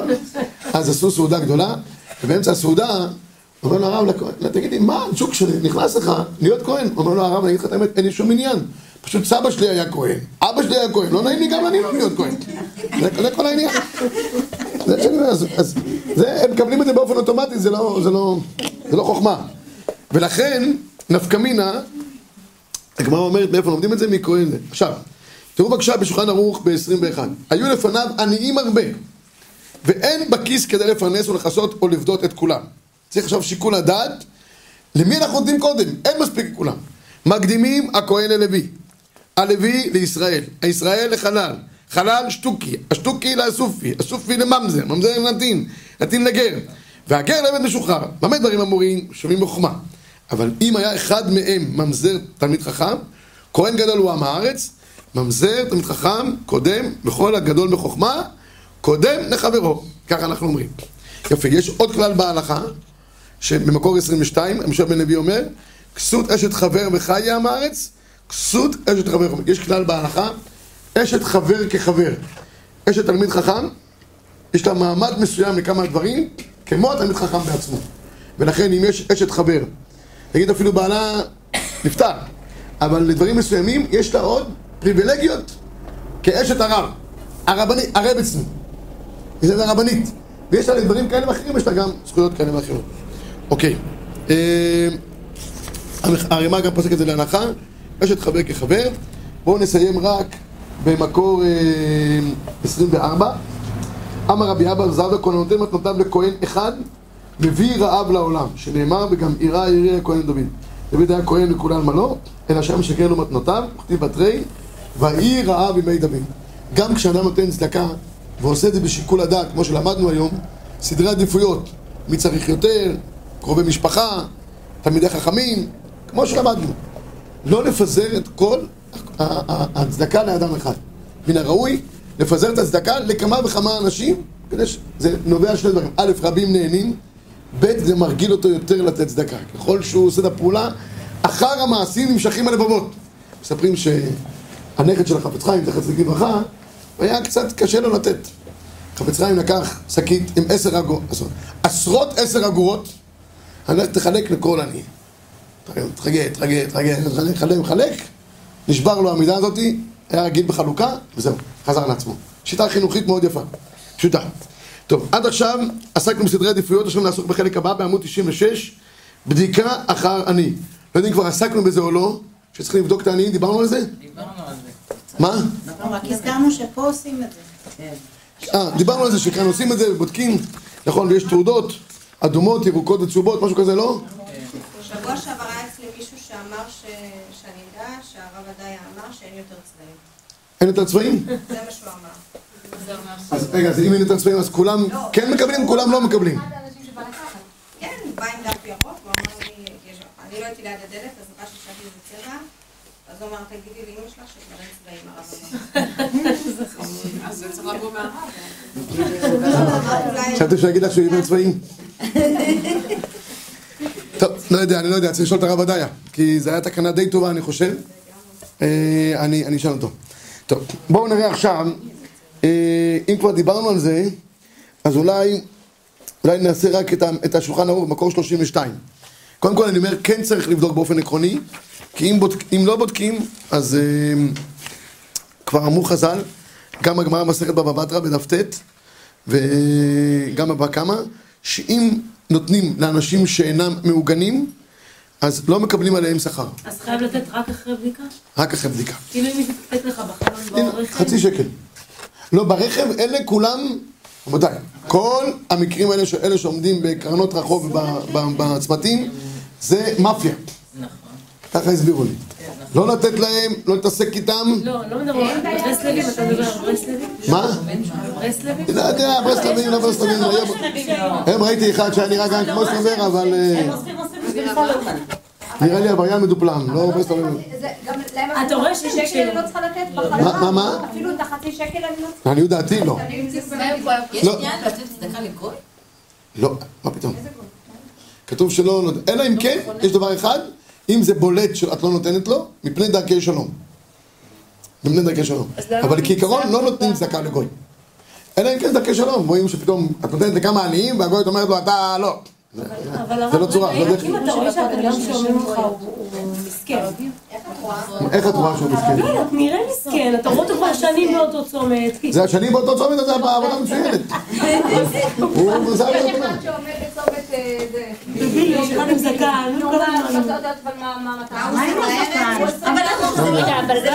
אז עשו סעודה גדולה, ובאמצע הסעודה, אומר לו הרב לכהן, תגידי, מה הצ'וק שנכנס לך להיות כהן? אומר לו הרב, אני אגיד לך את האמת, אין לי שום עניין. פשוט סבא שלי היה כהן, אבא שלי היה כהן, לא נעים לי גם אני לא להיות כהן. זה כל העניין. זה הם מקבלים את זה באופן אוטומטי, זה לא, זה לא, זה לא חוכמה. ולכן, נפקא מינה, הגמרא אומרת מאיפה לומדים את זה? מכהן זה. עכשיו, תראו בבקשה בשולחן ערוך ב-21. היו לפניו עניים הרבה, ואין בכיס כדי לפרנס ולכסות או לפדות את כולם. צריך עכשיו שיקול הדעת, למי אנחנו נותנים קודם? אין מספיק לכולם. מקדימים הכהן ללוי, הלוי לישראל, הישראל לחלל, חלל שטוקי, השטוקי לאסופי, הסופי לממזר, ממזר לנתין, נתין לגר, והגר לעבד משוחרר. במה דברים אמורים? שומעים בחוכמה. אבל אם היה אחד מהם ממזר תלמיד חכם, כהן גדול הוא עם הארץ, ממזר תלמיד חכם, קודם, בכל הגדול בחוכמה, קודם לחברו. ככה אנחנו אומרים. יפה, יש עוד כלל בהלכה, שבמקור 22, המשל בן לוי אומר, כסות אשת חבר וחיה עם הארץ, כסות אשת חבר. יש כלל בהלכה, אשת חבר כחבר. אשת תלמיד חכם, יש לה מעמד מסוים לכמה דברים, כמו התלמיד חכם בעצמו. ולכן אם יש אשת חבר, נגיד אפילו בעלה נפטר, אבל לדברים מסוימים יש לה עוד פריבילגיות כאשת הרב, הרבנית, הרבצנו, יש לה רבנית, ויש לה לדברים כאלה ואחרים, יש לה גם זכויות כאלה ואחרות. אוקיי, אה, הרימה גם פוסק את זה להנחה, אשת חבר כחבר, בואו נסיים רק במקור אה, 24. אמר רבי אבא זרדה כהן נותן מתנותיו לכהן אחד מביא רעב לעולם, שנאמר וגם יראה יראה הכהן דוד. דוד היה כהן לכולן מלא, אלא שם שקר לו מתנותיו, וכתיב בתרי, ויהי רעב ימי דוד. גם כשאדם נותן צדקה ועושה את זה בשיקול הדעת, כמו שלמדנו היום, סדרי עדיפויות, מי צריך יותר, קרובי משפחה, תלמידי חכמים, כמו שלמדנו. לא לפזר את כל הצדקה לאדם אחד. מן הראוי לפזר את הצדקה לכמה וכמה אנשים, כדי שזה נובע שני דברים. א', רבים נהנים, ב', זה מרגיל אותו יותר לתת צדקה. ככל שהוא עושה את הפעולה, אחר המעשים נמשכים הלבבות. מספרים שהנכד של החפץ חיים, זכר צדיק לברכה, היה קצת קשה לו לתת. חפץ חיים לקח שקית עם עשר אגורות, עשרות עשר אגורות, הלך תחלק לכל עני. תחגה, תחגה, תחגה, מחלק, מחלק, נשבר לו המידה הזאתי, היה רגיל בחלוקה, וזהו, חזר לעצמו. שיטה חינוכית מאוד יפה, פשוטה. טוב, עד עכשיו עסקנו בסדרי עדיפויות, עכשיו נעסוק בחלק הבא, בעמוד 96, בדיקה אחר עני. לא יודעים כבר עסקנו בזה או לא, שצריכים לבדוק את העניים, דיברנו על זה? דיברנו על זה. מה? רק הזכרנו שפה עושים את זה. אה, דיברנו על זה שכאן עושים את זה ובודקים, נכון, ויש תעודות אדומות, ירוקות וצהובות, משהו כזה, לא? בשבוע שעבר היה אצלי מישהו שאמר ש... שאני אדע שהרב עדיה אמר שאין יותר צבעים. אין יותר צבעים? זה מה שהוא אמר. אז רגע, אז אם אין יותר צבעים אז כולם כן מקבלים, כולם לא מקבלים. כן, הוא בא עם דף ירוק, הוא אמר לי, אני לא הייתי ליד הדלת, אז רש"י שאלתי איזה צבע, אז הוא אמר, תגידי לאמא שלך שכבר אין צבעים, הרב אמר. אז זה צריך לבוא מהרב. חשבתי שהוא יגיד לך שהוא יותר צבעים. טוב, לא יודע, אני לא יודע, צריך לשאול את הרב עדיה, כי זו הייתה תקנה די טובה, אני חושב. אה, אני אשאל אותו. טוב, בואו נראה עכשיו, אה, אם כבר דיברנו על זה, אז אולי, אולי נעשה רק את את השולחן ערוך במקור 32. קודם כל אני אומר, כן צריך לבדוק באופן עקרוני, כי אם, בודק, אם לא בודקים, אז אה, כבר אמרו חז"ל, גם הגמרא במסכת בבא בתרא בדף ט', וגם בבא קמא, שאם נותנים לאנשים שאינם מעוגנים, אז לא מקבלים עליהם שכר, אז חייב לתת רק אחרי בדיקה? רק אחרי בדיקה. כאילו אם יתקתק לך בחלון ברכב? חצי שקל. לא, ברכב, אלה כולם, רבותיי, כל המקרים האלה, אלה שעומדים בקרנות רחוב וב- ב- בצמתים, זה מאפיה. נכון. ככה הסבירו לי. לא לתת להם, לא להתעסק איתם. לא, לא מדבר על ברסלבים, אתה מדבר על ברסלבים? מה? ברסלבים? לא יודע, ברסלבים, לא ברסלבים. הם ראיתי אחד שהיה נראה גם כמו סטרבר, אבל אה, נראה לי עבריין מדופלם, לא ברסלבים. אתה רואה שיש שקל אני לא צריכה לתת בחלום. מה, מה? אפילו את החצי שקל אני לא צריכה. לעניות דעתי לא. יש לא. עניין לתת צדקה לגוי? לא, מה פתאום? כתוב שלא, נות- אלא אם כן, יש דבר אחד, אם זה בולט שאת לא נותנת לו, מפני דרכי שלום. מפני דרכי שלום. אבל כעיקרון לא נותנים צדקה לגוי. אלא אם כן דרכי שלום, רואים שפתאום את נותנת לכמה עניים והגויית אומרת לו אתה לא. זה- זה לא צורה, זה לא דרך. אם אתה רואה שהבן אדם שאומר לך הוא מסכן, איך את רואה שהוא מסכן? לא, את נראה מסכן, אתה רואה אותו כבר שנים באותו צומת, כי זה השנים באותו צומת הזה בעבודה מצוינת. הוא מוזר יש מאוד. אחד שעומד בצומת אה, זה. דבילי, יש אחד עם זקן, נו, מה. אתה יודעת אבל מה המטרה? מה עם הזקן? אבל זה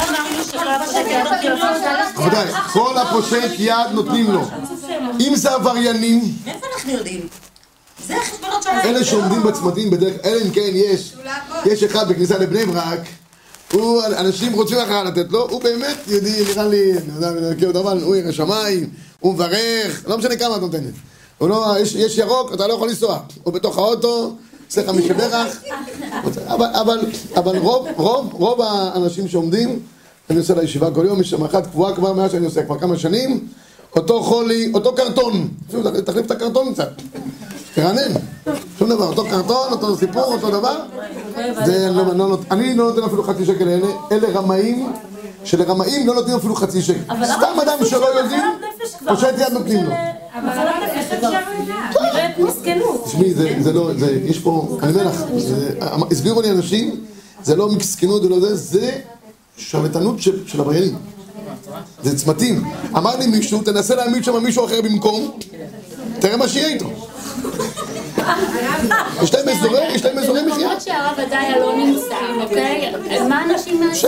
רבותיי, כל הפושט יד נותנים לו. אם זה עבריינים, מאיפה אנחנו יודעים? זה החשבונות שלהם. אלה שעומדים בצמתים בדרך, אלא אם כן יש, יש אחד בכניסה לבני ברק, הוא, אנשים רוצים לך לתת לו, הוא באמת יהודי, נראה לי, אני יודע, אני מכיר אותו, אבל הוא ירא שמיים, הוא מברך, לא משנה כמה את נותנת. הוא לא, יש, יש ירוק, אתה לא יכול לנסוע. הוא בתוך האוטו, עושה לך משברך. אבל, אבל, אבל רוב, רוב, רוב האנשים שעומדים, אני עושה לישיבה כל יום, יש שם אחת קבועה כבר מאז שאני עושה כבר כמה שנים, אותו חולי, אותו קרטון, תחליף את הקרטון קצת, תרענן, שום דבר, אותו קרטון, אותו סיפור, אותו דבר, זה לא, לא, לא, אני לא נותן אפילו חצי שקל לאלה, אלה רמאים, שלרמאים לא נותנים אפילו חצי שקל, סתם אדם שלא יודעים, פושט יד נותנים לו. אבל איך אפשר לדעת? נראית מסכנות. תשמעי, זה, לא, יש פה, אני אומר לך, זה, הסבירו לי אנשים, זה לא מסכנות ולא זה, זה שרלטנות של עבריינים. זה צמתים. אמר לי מישהו, תנסה להעמיד שם מישהו אחר במקום, תראה מה שיהיה איתו. יש להם אזורי, יש להם אזורי מחיה. במקומות שהרב עדיה לא נמצא, אוקיי? מה אנשים יעשו?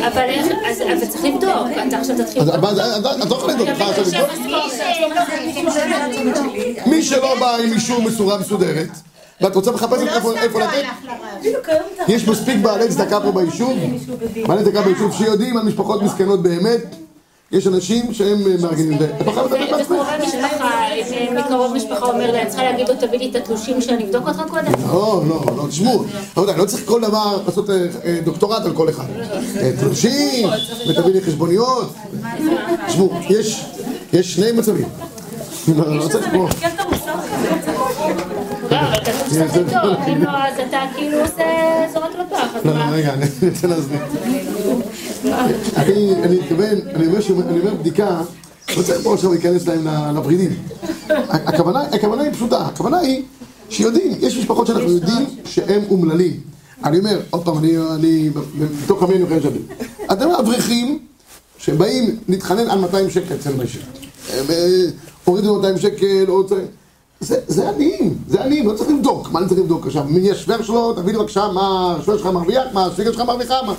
אבל איך, אז צריך לבדוק. אתה עכשיו תתחיל... אז אבל את לא יכולה לבדוק. מי שלא בא עם אישור מסורה מסודרת, ואת רוצה לחפש איפה איפה לתת, יש מספיק בעלי צדקה פה ביישוב, בעלי צדקה ביישוב שיודעים על משפחות מסכנות באמת, יש אנשים שהם אה, מארגנים את זה. משפחה, מקרוב משפחה אומר לי, אני צריכה להגיד לו, תביא לי את התלושים שאני אבדוק אותך קודם? לא, לא, לא, תשמעו, רבותיי, לא צריך כל דבר לעשות אה, אה, דוקטורט על כל אחד. אה, תלושים, ותביא לי חשבוניות. תשמעו, יש, יש שני מצבים. לא, לא צריך פה. לא, אבל כתוב שצריך לבדוק, אם לא, אז אתה כאילו עושה, זורק לפח, אז לא, לא, מה? רגע, אני רוצה להסביר. אני מתכוון, אני אומר בדיקה, לא צריך פה עכשיו להיכנס להם לוורידים. הכוונה הכוונה היא פשוטה, הכוונה היא שיודעים, יש משפחות שאנחנו יודעים שהם אומללים. אני אומר, עוד פעם, אני, אני, בתוך עמי אני אוכל שווה. אתם אברכים שבאים להתחנן על 200 שקל אצל מישהו. אה, הורידו 200 שקל, או צריך... זה, זה עניים, זה עניים, לא צריך לבדוק, מה אני צריך לבדוק עכשיו? מי השוור שלו, תביא לי בבקשה מה השוור שלך מרוויח, מה הספיגה שלך מרוויחה, מה...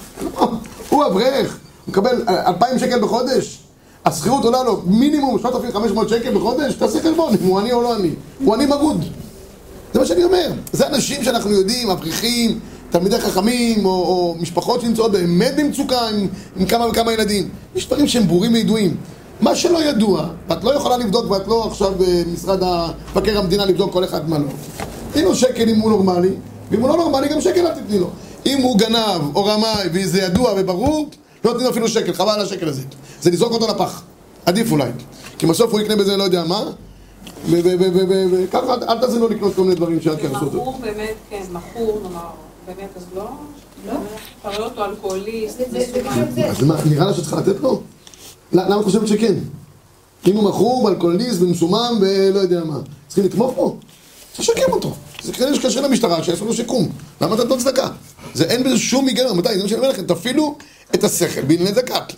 הוא אברך, הוא מקבל אה, 2,000 שקל בחודש, השכירות עולה לו מינימום 3,500 שקל בחודש, תעשה חשבון אם הוא עני או לא עני, הוא עני מרוד. זה מה שאני אומר, זה אנשים שאנחנו יודעים, אברכים, תלמידי חכמים, או, או משפחות שנמצאות באמת במצוקה עם, עם כמה וכמה ילדים. יש דברים שהם ברורים וידועים. מה שלא ידוע, ואת לא יכולה לבדוק, ואת לא עכשיו במשרד מבקר המדינה לבדוק כל אחד מה לא. תני לו שקל אם הוא נורמלי, ואם הוא לא נורמלי גם שקל אל תתני לו. אם הוא גנב או רמאי וזה ידוע וברור, לא לו אפילו שקל, חבל על השקל הזה. זה לזרוק אותו לפח. עדיף אולי. כי בסוף הוא יקנה בזה לא יודע מה, וככה אל תעזרי לו לקנות כל מיני דברים שאת יעשו אותו. מכור באמת, כן, מכור, נאמר, באמת, אז לא? לא. אתה רואה אותו אלכוהוליסט. אז מה, נראה לה שאת צריכה לתת לו? למה את חושבת שכן? אם הוא מכור, באלכוהוליסט, ומסומם, ולא יודע מה. צריכים לתמוך בו? צריך לשקם אותו. זה כנראה שקשה למשטרה, שיעשו לו שיקום. למה אתה נותן צדקה? זה אין בזה שום היגיון, רבותיי, זה מה שאני אומר לכם, תפעילו את השכל בענייני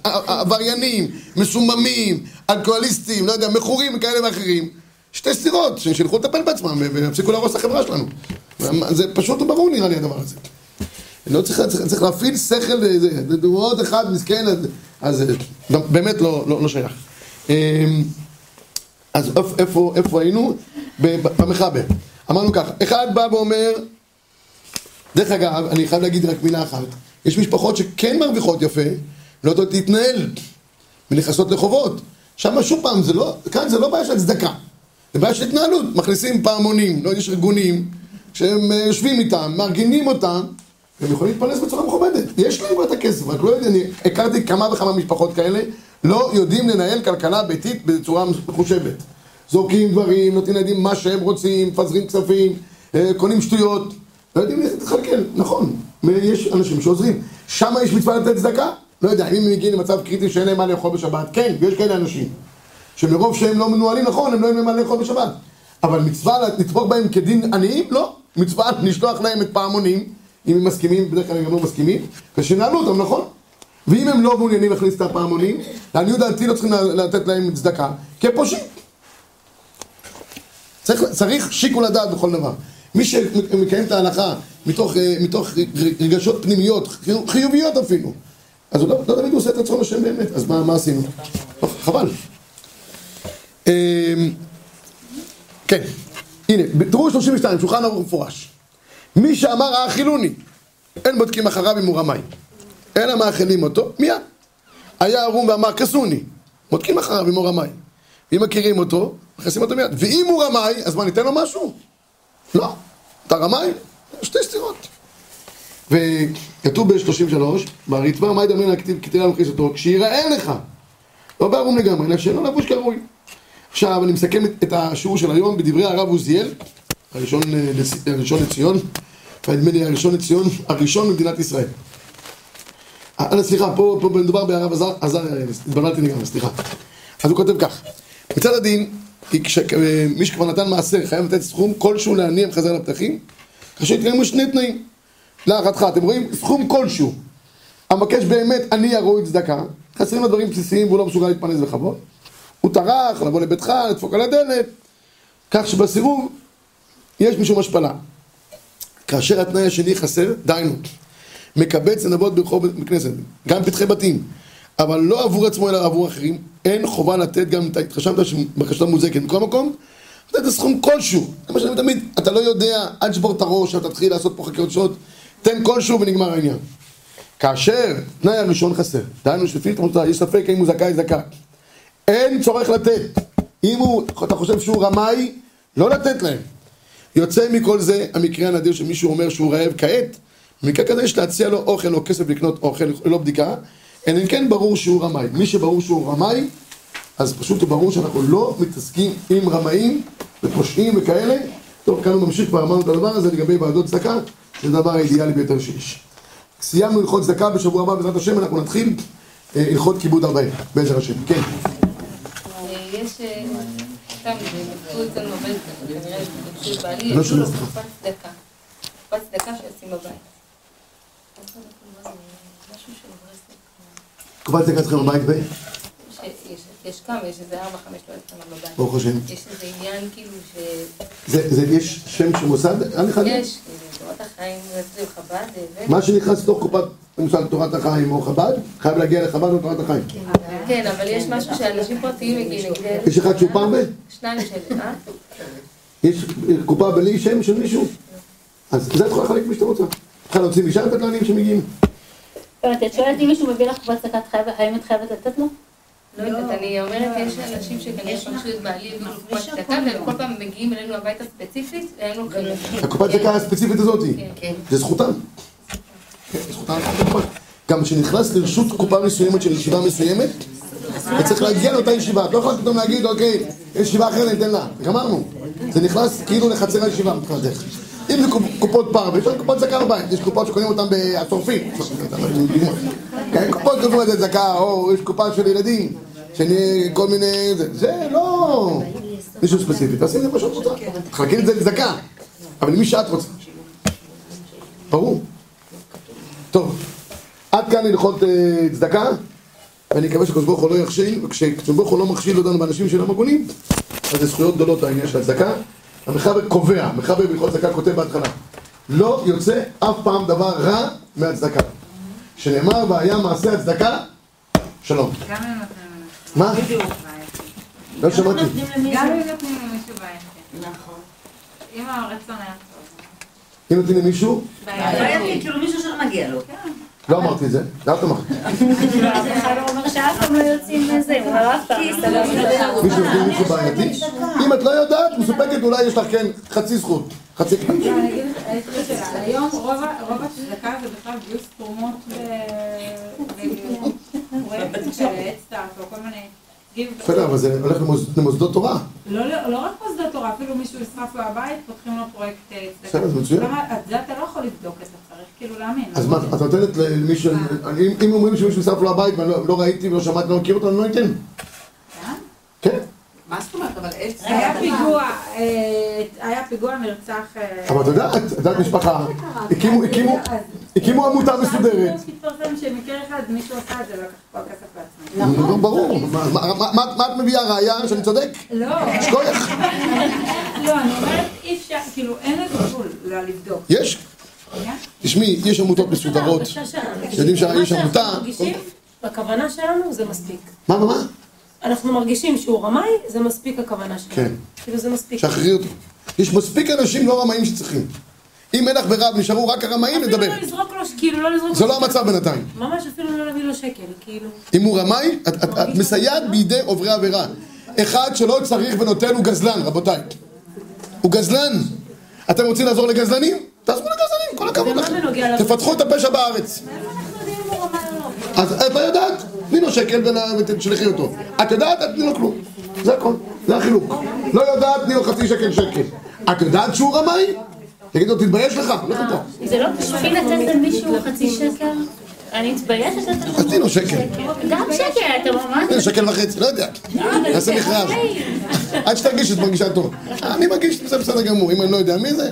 ע- עבריינים, מסוממים, אלכוהוליסטים, לא יודע, מכורים כאלה ואחרים. שתי סטירות, שילכו לטפל בעצמם ויפסיקו להרוס את החברה שלנו. זה פשוט ברור נראה לי הדבר הזה. לא צריך, צריך, צריך להפעיל שכל, לזה. זה דוגמאות אחד מסכן, אז, אז לא, באמת לא, לא, לא שייך. אמ, אז איפה, איפה, היינו? במחבר. אמרנו ככה, אחד בא ואומר, דרך אגב, אני חייב להגיד רק מילה אחת, יש משפחות שכן מרוויחות יפה, לא יודעות להתנהל, ונכנסות לחובות. שם שוב פעם, זה לא, כאן זה לא בעיה של צדקה, זה בעיה של התנהלות. מכניסים פעמונים, לא יש ארגונים, שהם אה, יושבים איתם, מארגנים אותם, והם יכולים להתפרנס בצורה מכובדת. יש להם כבר את הכסף, רק לא יודע, אני הכרתי כמה וכמה משפחות כאלה, לא יודעים לנהל כלכלה ביתית בצורה מחושבת. זורקים דברים, נותנים לילדים מה שהם רוצים, מפזרים כספים, אה, קונים שטויות, לא יודעים להתכלכל, נכון, יש אנשים שעוזרים. שם יש מצווה לתת צדקה? לא יודע, אם הם מגיעים למצב קריטי שאין להם מה לאכול בשבת, כן, ויש כאלה אנשים. שמרוב שהם לא מנוהלים נכון, הם לא יודעים מה לאכול בשבת. אבל מצווה לתמוך בהם כדין עניים? לא. מצווה לשלוח להם את פעמונים, אם הם מסכימים, בדרך כלל הם גם לא מסכימים, ושינהלו אותם, נכון? ואם הם לא מעוניינים להכניס את הפעמונים, לעניות דעתי לא צריכים לתת להם צדקה, כי הם פושעים. צריך, צריך שיקול הדעת בכל דבר. מי שמקיים את ההלכה מתוך, אה, מתוך רגשות פנימיות, חיוביות אפילו, אז הוא לא, לא תמיד עושה את רצון השם באמת, אז מה, מה עשינו? חבל. אמ, כן, הנה, תראו 32, שולחן ערוך מפורש. מי שאמר האכילוני, אין בודקים אחריו אם הוא רמאי. אלא מאכילים אותו, מיד. היה ערום ואמר כסוני, בודקים אחריו אם הוא רמאי. אם מכירים אותו, מכניסים אותו מיד. ואם הוא רמאי, אז מה, ניתן לו משהו? לא. אתה רמאי? שתי סתירות. וכתוב ב-33, בריטב"א, מה ידמיין תראה למכניס אותו, כשיראה לך, לא בערום לגמרי, אלא שאינו לבוש כראוי. עכשיו, אני מסכם את- השיעור של היום בדברי הרב עוזיאל, הראשון, אה, הראשון לציון, נדמה לי הראשון לציון, הראשון במדינת ישראל. אה, אה, סליחה, פה, פה מדובר בהרב עזר, עזר, התבלבלתי לגמרי, סליחה. אז הוא כותב כך, מצד הדין, כי כש- אה, מי שכבר נתן מעשר חייב לתת סכום כלשהו לעני המחזר לפתחים, כאשר יתקיימו שני תנאים. להערתך, אתם רואים? סכום כלשהו. המבקש באמת עני הראוי צדקה, חסרים לו דברים בסיסיים והוא לא מסוגל להתפרנס בכבוד. הוא טרח לבוא לביתך, לדפוק על הדלת, כך שבסירוב יש משום השפלה. כאשר התנאי השני חסר, דהיינו, מקבץ נבות ברחוב כנסת, גם פתחי בתים, אבל לא עבור עצמו אלא עבור אחרים, אין חובה לתת גם את ההתחשבת שבקשתה מוזקת. בכל מקום, לתת סכום כלשהו. זה מה שאני תמיד, אתה לא יודע, אל תשבור את הראש, אל תתחיל לעשות פה חקירות שעות, תן כלשהו ונגמר העניין. כאשר תנאי הראשון חסר, דהיינו שלפי תמותה, יש ספק האם הוא זכאי זכאי. אין צורך לתת. אם הוא, אתה חושב שהוא רמאי, לא לתת להם. יוצא מכל זה המקרה הנדיר שמישהו אומר שהוא רעב כעת, במקרה כזה יש להציע לו אוכל או כסף לקנות אוכל ללא בדיקה, אלא אם כן ברור שהוא רמאי. מי שברור שהוא רמאי, אז פשוט ברור שאנחנו לא מתעסקים עם רמאים ופושעים וכאלה. טוב, כאן הוא ממשיך, כבר אמרנו את הדבר הזה לגבי ועדות צדקה, זה הדבר האידיאלי ביותר שיש. סיימנו הלכות צדקה, בשבוע הבא בעזרת השם אנחנו נתחיל אה, הלכות כיבוד ארבעים, בעזר השם. כן. יש, אה, סתם, נתקעו אצלנו בבית, כנראה ביקשו את בעלי, לא יש לו. קופת צדקה. קופת צדקה שישים בבית. משהו של ברסלב. קופת צדקה אצלכם בבית ב... יש- כמה, יש איזה ארבע, חמש לא אצלנו בבית. ברוך השם. יש איזה עניין כאילו ש... זה, זה, יש שם של מוסד? אין יש, כאילו, תורת החיים, חב"ד. מה שנכנס לתוך קופת, למשל תורת החיים או חב"ד, חייב להגיע לחב"ד או תורת החיים. כן, אבל יש משהו שאנשים פרטיים מגיעים, נגיד... יש אחד שהוא ב... שניים של... אה? יש קופה בלי שם של מישהו? אז זה את יכולה לחלק מי שאתה רוצה. את יכולה להוציא משם את לעניים שמגיעים. את שואלת אם מישהו מביא לך קופת צדקה, חייבת- האם את חייבת לתת לו? לא יודעת, אני אומרת, יש אנשים שכנראה פגשו את בעלי הביאו לו קופת צדקה, והם כל פעם מגיעים אלינו הביתה ספציפית, והם לוקחים את זה. הקופת צדקה הספציפית הזאת, כן. זה זכותם. כן, זכותם. גם כשנכנס לרשות קופה מסוימת של ישיבה מסוימת, אתה צריך להגיע לאותה ישיבה. את לא יכולה פתאום להגיד, אוקיי, יש ישיבה אחרת, ניתן לה. גמרנו. זה נכנס כאילו לחצר הישיבה מבחינתך. אם זה קופ- קופות פרווה, יש קופות צדקה בבית, יש קופות שקונים אותן בצורפים. כן, קופות קופות זה צדקה, או יש קופה של ילדים, שאני כל מיני... זה, לא מישהו ספציפי, תעשי את זה מה שאת רוצה. תחלקי את זה לצדקה, אבל למי שאת רוצה. ברור. טוב, עד כאן הלכות אה, צדקה, ואני מקווה שקדוש ברוך הוא לא יכשיל, וכשקדוש ברוך הוא לא מכשיל אותנו באנשים שאינם הגונים, אז זה זכויות גדולות העניין של הצדקה. המחבר קובע, המחבר בהלכות צדקה כותב בהתחלה, לא יוצא אף פעם דבר רע מהצדקה. שנאמר, והיה מעשה הצדקה, שלום. גם אם נותנים למישהו. מה? לא שמעתי. גם אם נותנים למישהו בעייתי. נכון. אם הרצון היה טוב. אם נותנים למישהו, בעייתי, כאילו מישהו שלא מגיע לו. לא אמרתי את זה, זה את אמרת. לא יוצאים מזה, לא בעייתי? אם את לא יודעת, מסופקת, אולי יש לך כן חצי זכות. חצי שאלה. היום רוב הצדקה זה בכלל גיוס תרומות של אדסטארט או כל מיני... בסדר, אבל זה הולך למוס- למוסדות תורה. לא, לא, לא רק מוסדות תורה, אפילו מישהו נשרף לו הבית, פותחים לו פרויקט אה. בסדר, זה מצוין. את זה אתה לא יכול לבדוק, אתה צריך כאילו להאמין. אז מה, את נותנת למישהו, אם- אם אומרים שמישהו נשרף לו הבית ואני לא לא ראיתי ולא שמעתי, לא מכיר אותו, אני לא אתן. כן, מה זאת אומרת? אבל עץ... היה פיגוע, אה, היה פיגוע נרצח... אה, אבל את יודעת, את יודעת משפחה, הקימו- הקימו- הקימו עמותה מסודרת. התפרסם שמקרה אחד מישהו עשה את זה, לקח פה כסף לעצמו. ברור, מה- מה- מה- מה מה את מביאה ראייה שאני צודק? לא. לא, אני אומרת, אי אפשר, כאילו, אין לזה גבול לא לבדוק. יש, כן? תשמעי, יש עמותות מסודרות, יודעים שיש עמותה, מרגישים, בכוונה שלנו זה מספיק. מה, מה, מה? אנחנו מרגישים שהוא רמאי, זה מספיק הכוונה שלנו. כן. כאילו זה מספיק. שחררי אותו. יש מספיק אנשים לא רמאים שצריכים. אם אין לך ברירה ונשארו רק הרמאים, נדבר. אפילו לא לזרוק לו, כאילו לא לזרוק לו זה לא. המצב בינתיים. ממש אפילו לא להביא לו שקל, כאילו. אם הוא רמאי, את, מסייעת בידי עוברי עבירה. אחד שלא צריך ונותן הוא גזלן, רבותיי. הוא גזלן. אתם רוצים לעזור לגזלנים? תעזרו לגזלנים, כל הכבוד לכם. תפתחו את הפשע בארץ. אז את לא יודעת, תני לו שקל ותשלחי אותו. את יודעת, את תני לו כלום. זה הכל, זה החילוק. לא יודעת, תני לו חצי שקל שקל. את יודעת שהוא רמאי? תגיד לו, תתבייש לך, לך איתו. זה לא בשביל לתת למישהו חצי שקל? אני מתביישת לתת אז תני לו שקל. גם שקל, אתה ממש... תני לו שקל וחצי, לא יודע. נעשה מכרז. עד שתרגיש שאת מרגישה טוב. אני מרגיש שזה בסדר גמור, אם אני לא יודע מי זה.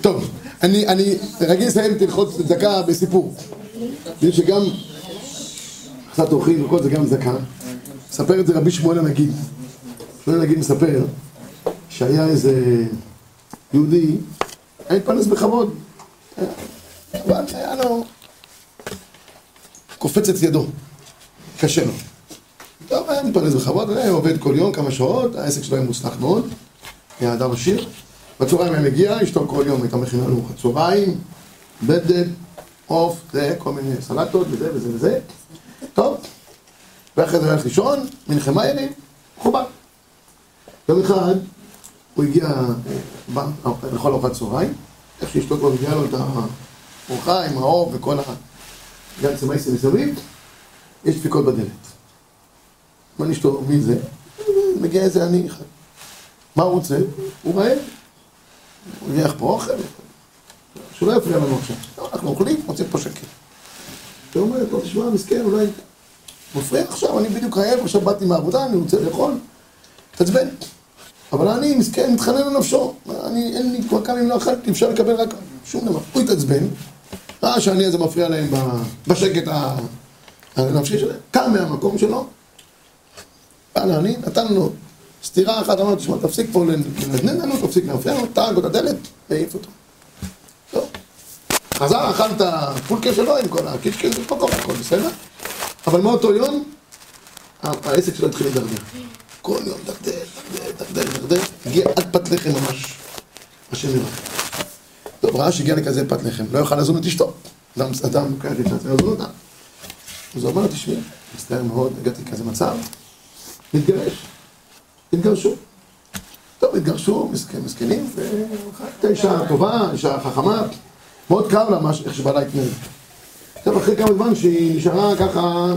טוב, אני, רגיל לסיים את הלכות צדקה בסיפור. שגם קצת אורחים וכל זה גם צדקה. מספר את זה רבי שמואל הנגיד. שמואל הנגיד מספר שהיה איזה יהודי, היה מתפרנס בכבוד. אבל היה לו קופץ את ידו, קשה לו. טוב, היה מתפרנס בכבוד, היה עובד כל יום כמה שעות, העסק שלו היה מוצלח מאוד, היה אדם עשיר. בצהריים היה מגיע, אשתו כל יום הייתה מכינה לו ארוחת צהריים, בדד, עוף, זה, כל מיני סלטות וזה וזה וזה. טוב, ואחרי זה הלך לישון, מנחמה ירים, מחובר. יום אחד הוא הגיע לאכול ארוחת צהריים, איך שאשתו כבר הביאה לו את הארוחה עם העוף וכל ה... גם צמאיסי מסביב, יש דפיקות בדלת. מה אשתו, מי זה? מגיע איזה עני אחד. מה הוא רוצה? הוא רעב. הוא הניח פה אוכל. שלא יפריע לנו עכשיו. אנחנו אוכלים, רוצים פה שקט. היא אומרת לו, תשמע, מסכן, אולי מפריע עכשיו, אני בדיוק רעב, עכשיו באתי מהעבודה, אני רוצה לאכול. תעצבן. אבל אני מסכן, מתחנן לנפשו. אני, אין לי כבר כמה ימים לא אכלתי, אפשר לקבל רק שום דבר. הוא התעצבן, ראה שאני הזה מפריע להם בשקט הנפשי שלהם, קם מהמקום שלו, בא לעני, נתן לו סטירה אחת, אמר לו, תשמע, תפסיק פה לנדנד לנו, תפסיק להפריע לנו, טרק את הדלת, והעיף אותו. טוב. חזר, אכל את הפולקה שלו עם כל הקישקל, הכל בסדר. אבל מאותו יום, ה- העסק שלו התחיל לדרדר. כל יום דרדר, דרדר, דרדר, דרדר, הגיע עד פת לחם ממש, השם ירחם. טוב, ראה שהגיע לכזה פת לחם, לא יוכל לזון את אשתו. אדם, אדם לוקח את עצמו, לזון אותה. אז הוא אמר תשמעי, מצטער מאוד, הגעתי לכזה מצב, נתגרש. התגרשו. טוב, התגרשו, מסכנים, והייתה אישה טובה, אישה חכמה, מאוד כאב לה מה איך שבעלה התנהג. עכשיו, אחרי כמה זמן שהיא נשארה ככה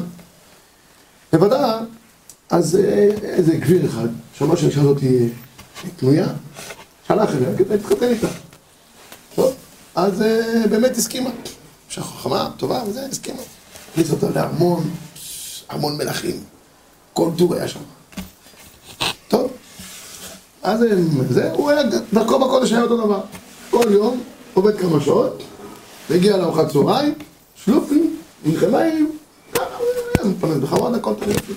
לבדה, אז אה, איזה גביר אחד, שמע שהאישה הזאת היא תלויה, שלח אליה כדי להתחתן איתה. טוב, אז אה, באמת הסכימה. אישה חכמה, טובה וזה, הסכימה. הכניס אותה להמון, המון מלכים. כל טור היה שם. טוב, אז הם, זה, הוא היה, דרכו בקודש היה אותו דבר. כל יום, עובד כמה שעות, והגיע לארוחת צהריים, שלופים, עם חמאים, ככה, מתפרנס בכבוד, הכל טוב יפה.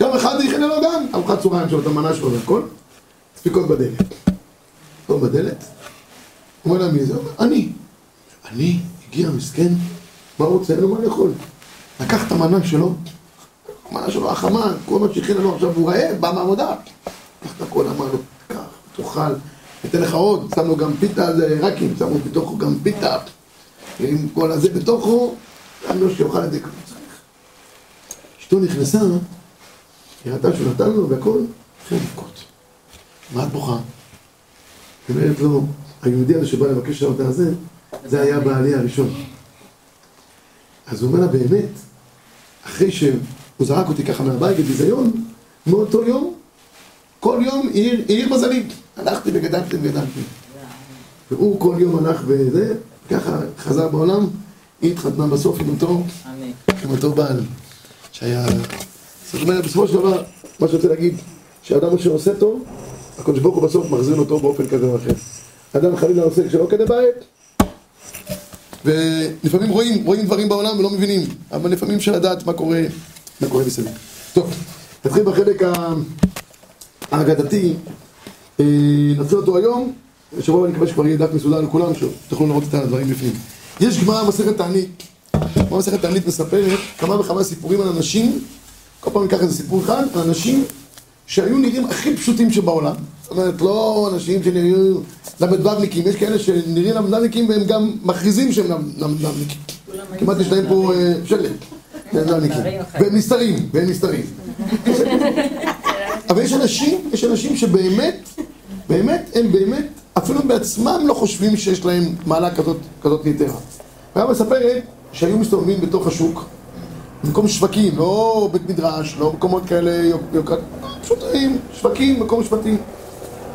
יום אחד הכין לו גם ארוחת צהריים שלו, את המנה שלו והכל, דפיקות בדלת. טוב בדלת, אומר לה מי זה? אני. אני, הגיע מסכן, מה רוצה? אין לו מה לאכול. לקח את המנה שלו, המנה שלו החמה, כל מה שהכין לנו עכשיו, הוא רעב, בא מהעבודה. לקח את הכל, אמר לו, קח, תאכל, ניתן לך עוד, שמנו גם פיתה על רקים, שמו בתוכו גם פיתה, עם כל הזה בתוכו, גם לא שיאכל את זה כמו שצריך. אשתו נכנסה, היא ראתה שהוא נתן לו והכל, התחילה לבכות. מה את בוכה? היא אומרת לו, היהודי הזה שבא לבקש את הזה, זה היה בעלי הראשון. אז הוא אומר לה, באמת, אחרי שהוא זרק אותי ככה מהבית בביזיון, מאותו יום, כל יום העיר, העיר מזלי. הלכתי וגדלתי וגדלתי. והוא כל יום הלך וזה, ככה חזר בעולם, היא התחתנה בסוף עם אותו, עם אותו בעל, שהיה... זאת אומרת, בסופו של דבר, מה שאני רוצה להגיד, שאדם שעושה טוב, הקדוש ברוך הוא בסוף מחזיר אותו באופן כזה או אחר. אדם חלילה עושה שלא כדי בית, ולפעמים רואים, רואים דברים בעולם ולא מבינים, אבל לפעמים אפשר לדעת מה קורה, מה קורה מסביב. טוב, נתחיל בחלק האגדתי, אה, נתחיל אותו היום, בשבוע הבא אני מקווה שכבר יהיה דף מסודר לכולם, שתוכלו לראות את הדברים בפנים. יש גמרא מסכת תענית, גמרא מסכת תענית מספרת כמה וכמה סיפורים על אנשים, כל פעם ניקח איזה סיפור אחד, על אנשים שהיו נראים הכי פשוטים שבעולם, זאת אומרת, לא אנשים שנראים למדבבניקים, יש כאלה שנראים למדבבניקים והם גם מכריזים שהם למדבבניקים. כמעט יש להם פה אה, שלט. והם נסתרים, והם נסתרים. אבל יש אנשים, יש אנשים שבאמת, באמת, הם באמת, אפילו בעצמם לא חושבים שיש להם מעלה כזאת, כזאת יתרה. הרב מספרת שהיו מסתובבים בתוך השוק, במקום שווקים, לא בית מדרש, לא מקומות כאלה יוקר... פשוט היו שווקים, מקום שבטים.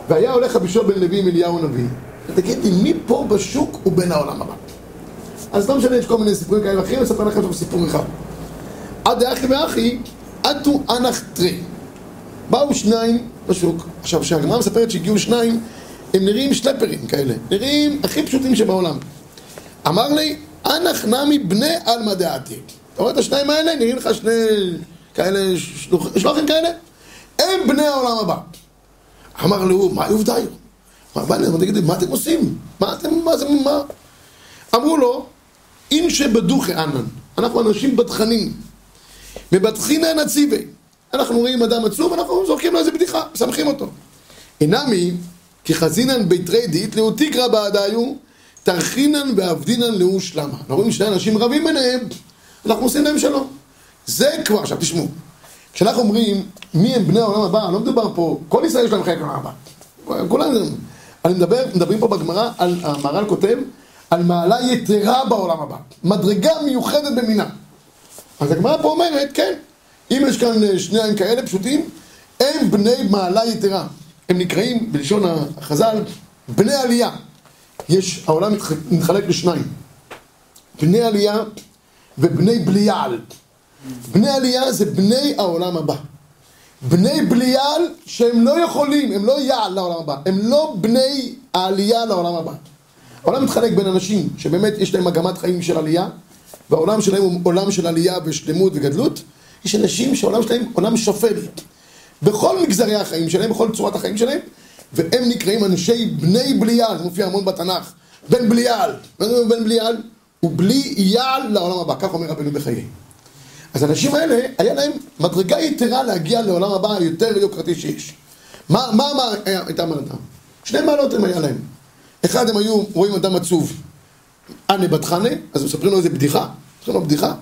והיה הולך רבי בן לוי עם אליהו הנביא, ותגיד לי, מי פה בשוק הוא בן העולם הבא? אז לא משנה, יש כל מיני סיפורים כאלה ואחרים, אני אספר לכם עכשיו סיפור אחד. עד אחי ואחי, עטו אנח תרי. באו שניים בשוק. עכשיו, כשהגמרא מספרת שהגיעו שניים, הם נראים שלפרים כאלה, נראים הכי פשוטים שבעולם. אמר לי, אנח נמי בני עלמא דעתי. אתה רואה את השניים האלה? נראים לך שני כאלה, שלוחים כאלה? הם בני העולם הבא. אמר לו, מה יובדיו? מה אתם עושים? מה אתם, מה זה, מה? אמרו לו, אין שבדוכי אנן, אנחנו אנשים בטחנים, מבטחינן הציבי. אנחנו רואים אדם עצוב, אנחנו זורקים לו איזה בדיחה, מסמכים אותו. אינמי, כי חזינן ביתרי דית לאו תקרא בעדיו, תרחינן ועבדינן לאו שלמה. אנחנו רואים שני אנשים רבים ביניהם, אנחנו עושים להם שלום. זה כבר, עכשיו תשמעו, כשאנחנו אומרים מי הם בני העולם הבא, לא מדובר פה, כל ישראל יש להם חיי העולם הבא. כולם, אני מדבר, מדברים פה בגמרא, המהר"ל כותב, על מעלה יתרה בעולם הבא, מדרגה מיוחדת במינה. אז הגמרא פה אומרת, כן, אם יש כאן אה, שניים כאלה פשוטים, הם בני מעלה יתרה. הם נקראים, בלשון החז"ל, בני עלייה. יש, העולם מתחלק לשניים. בני עלייה ובני בליעל. בני עלייה זה בני העולם הבא. בני בליעל שהם לא יכולים, הם לא יעל לעולם הבא, הם לא בני העלייה לעולם הבא. העולם מתחלק בין אנשים שבאמת יש להם מגמת חיים של עלייה, והעולם שלהם הוא עולם של עלייה ושלמות וגדלות. יש אנשים שהעולם שלהם עולם שפל. בכל מגזרי החיים שלהם, בכל צורת החיים שלהם, והם נקראים אנשי בני בליעל, זה מופיע המון בתנ"ך. בן בליעל. בן בליעל? הוא בלי יעל לעולם הבא, כך אומר רבנו בחיי. אז האנשים האלה, היה להם מדרגה יתרה להגיע לעולם הבא היותר יוקרתי שיש. מה, מה, מה הייתה מעלתם? שני מעלות הם היה להם. אחד, הם היו רואים אדם עצוב, אנה בת חנה, אז מספרים לו איזה בדיחה, מספרים לו בדיחה.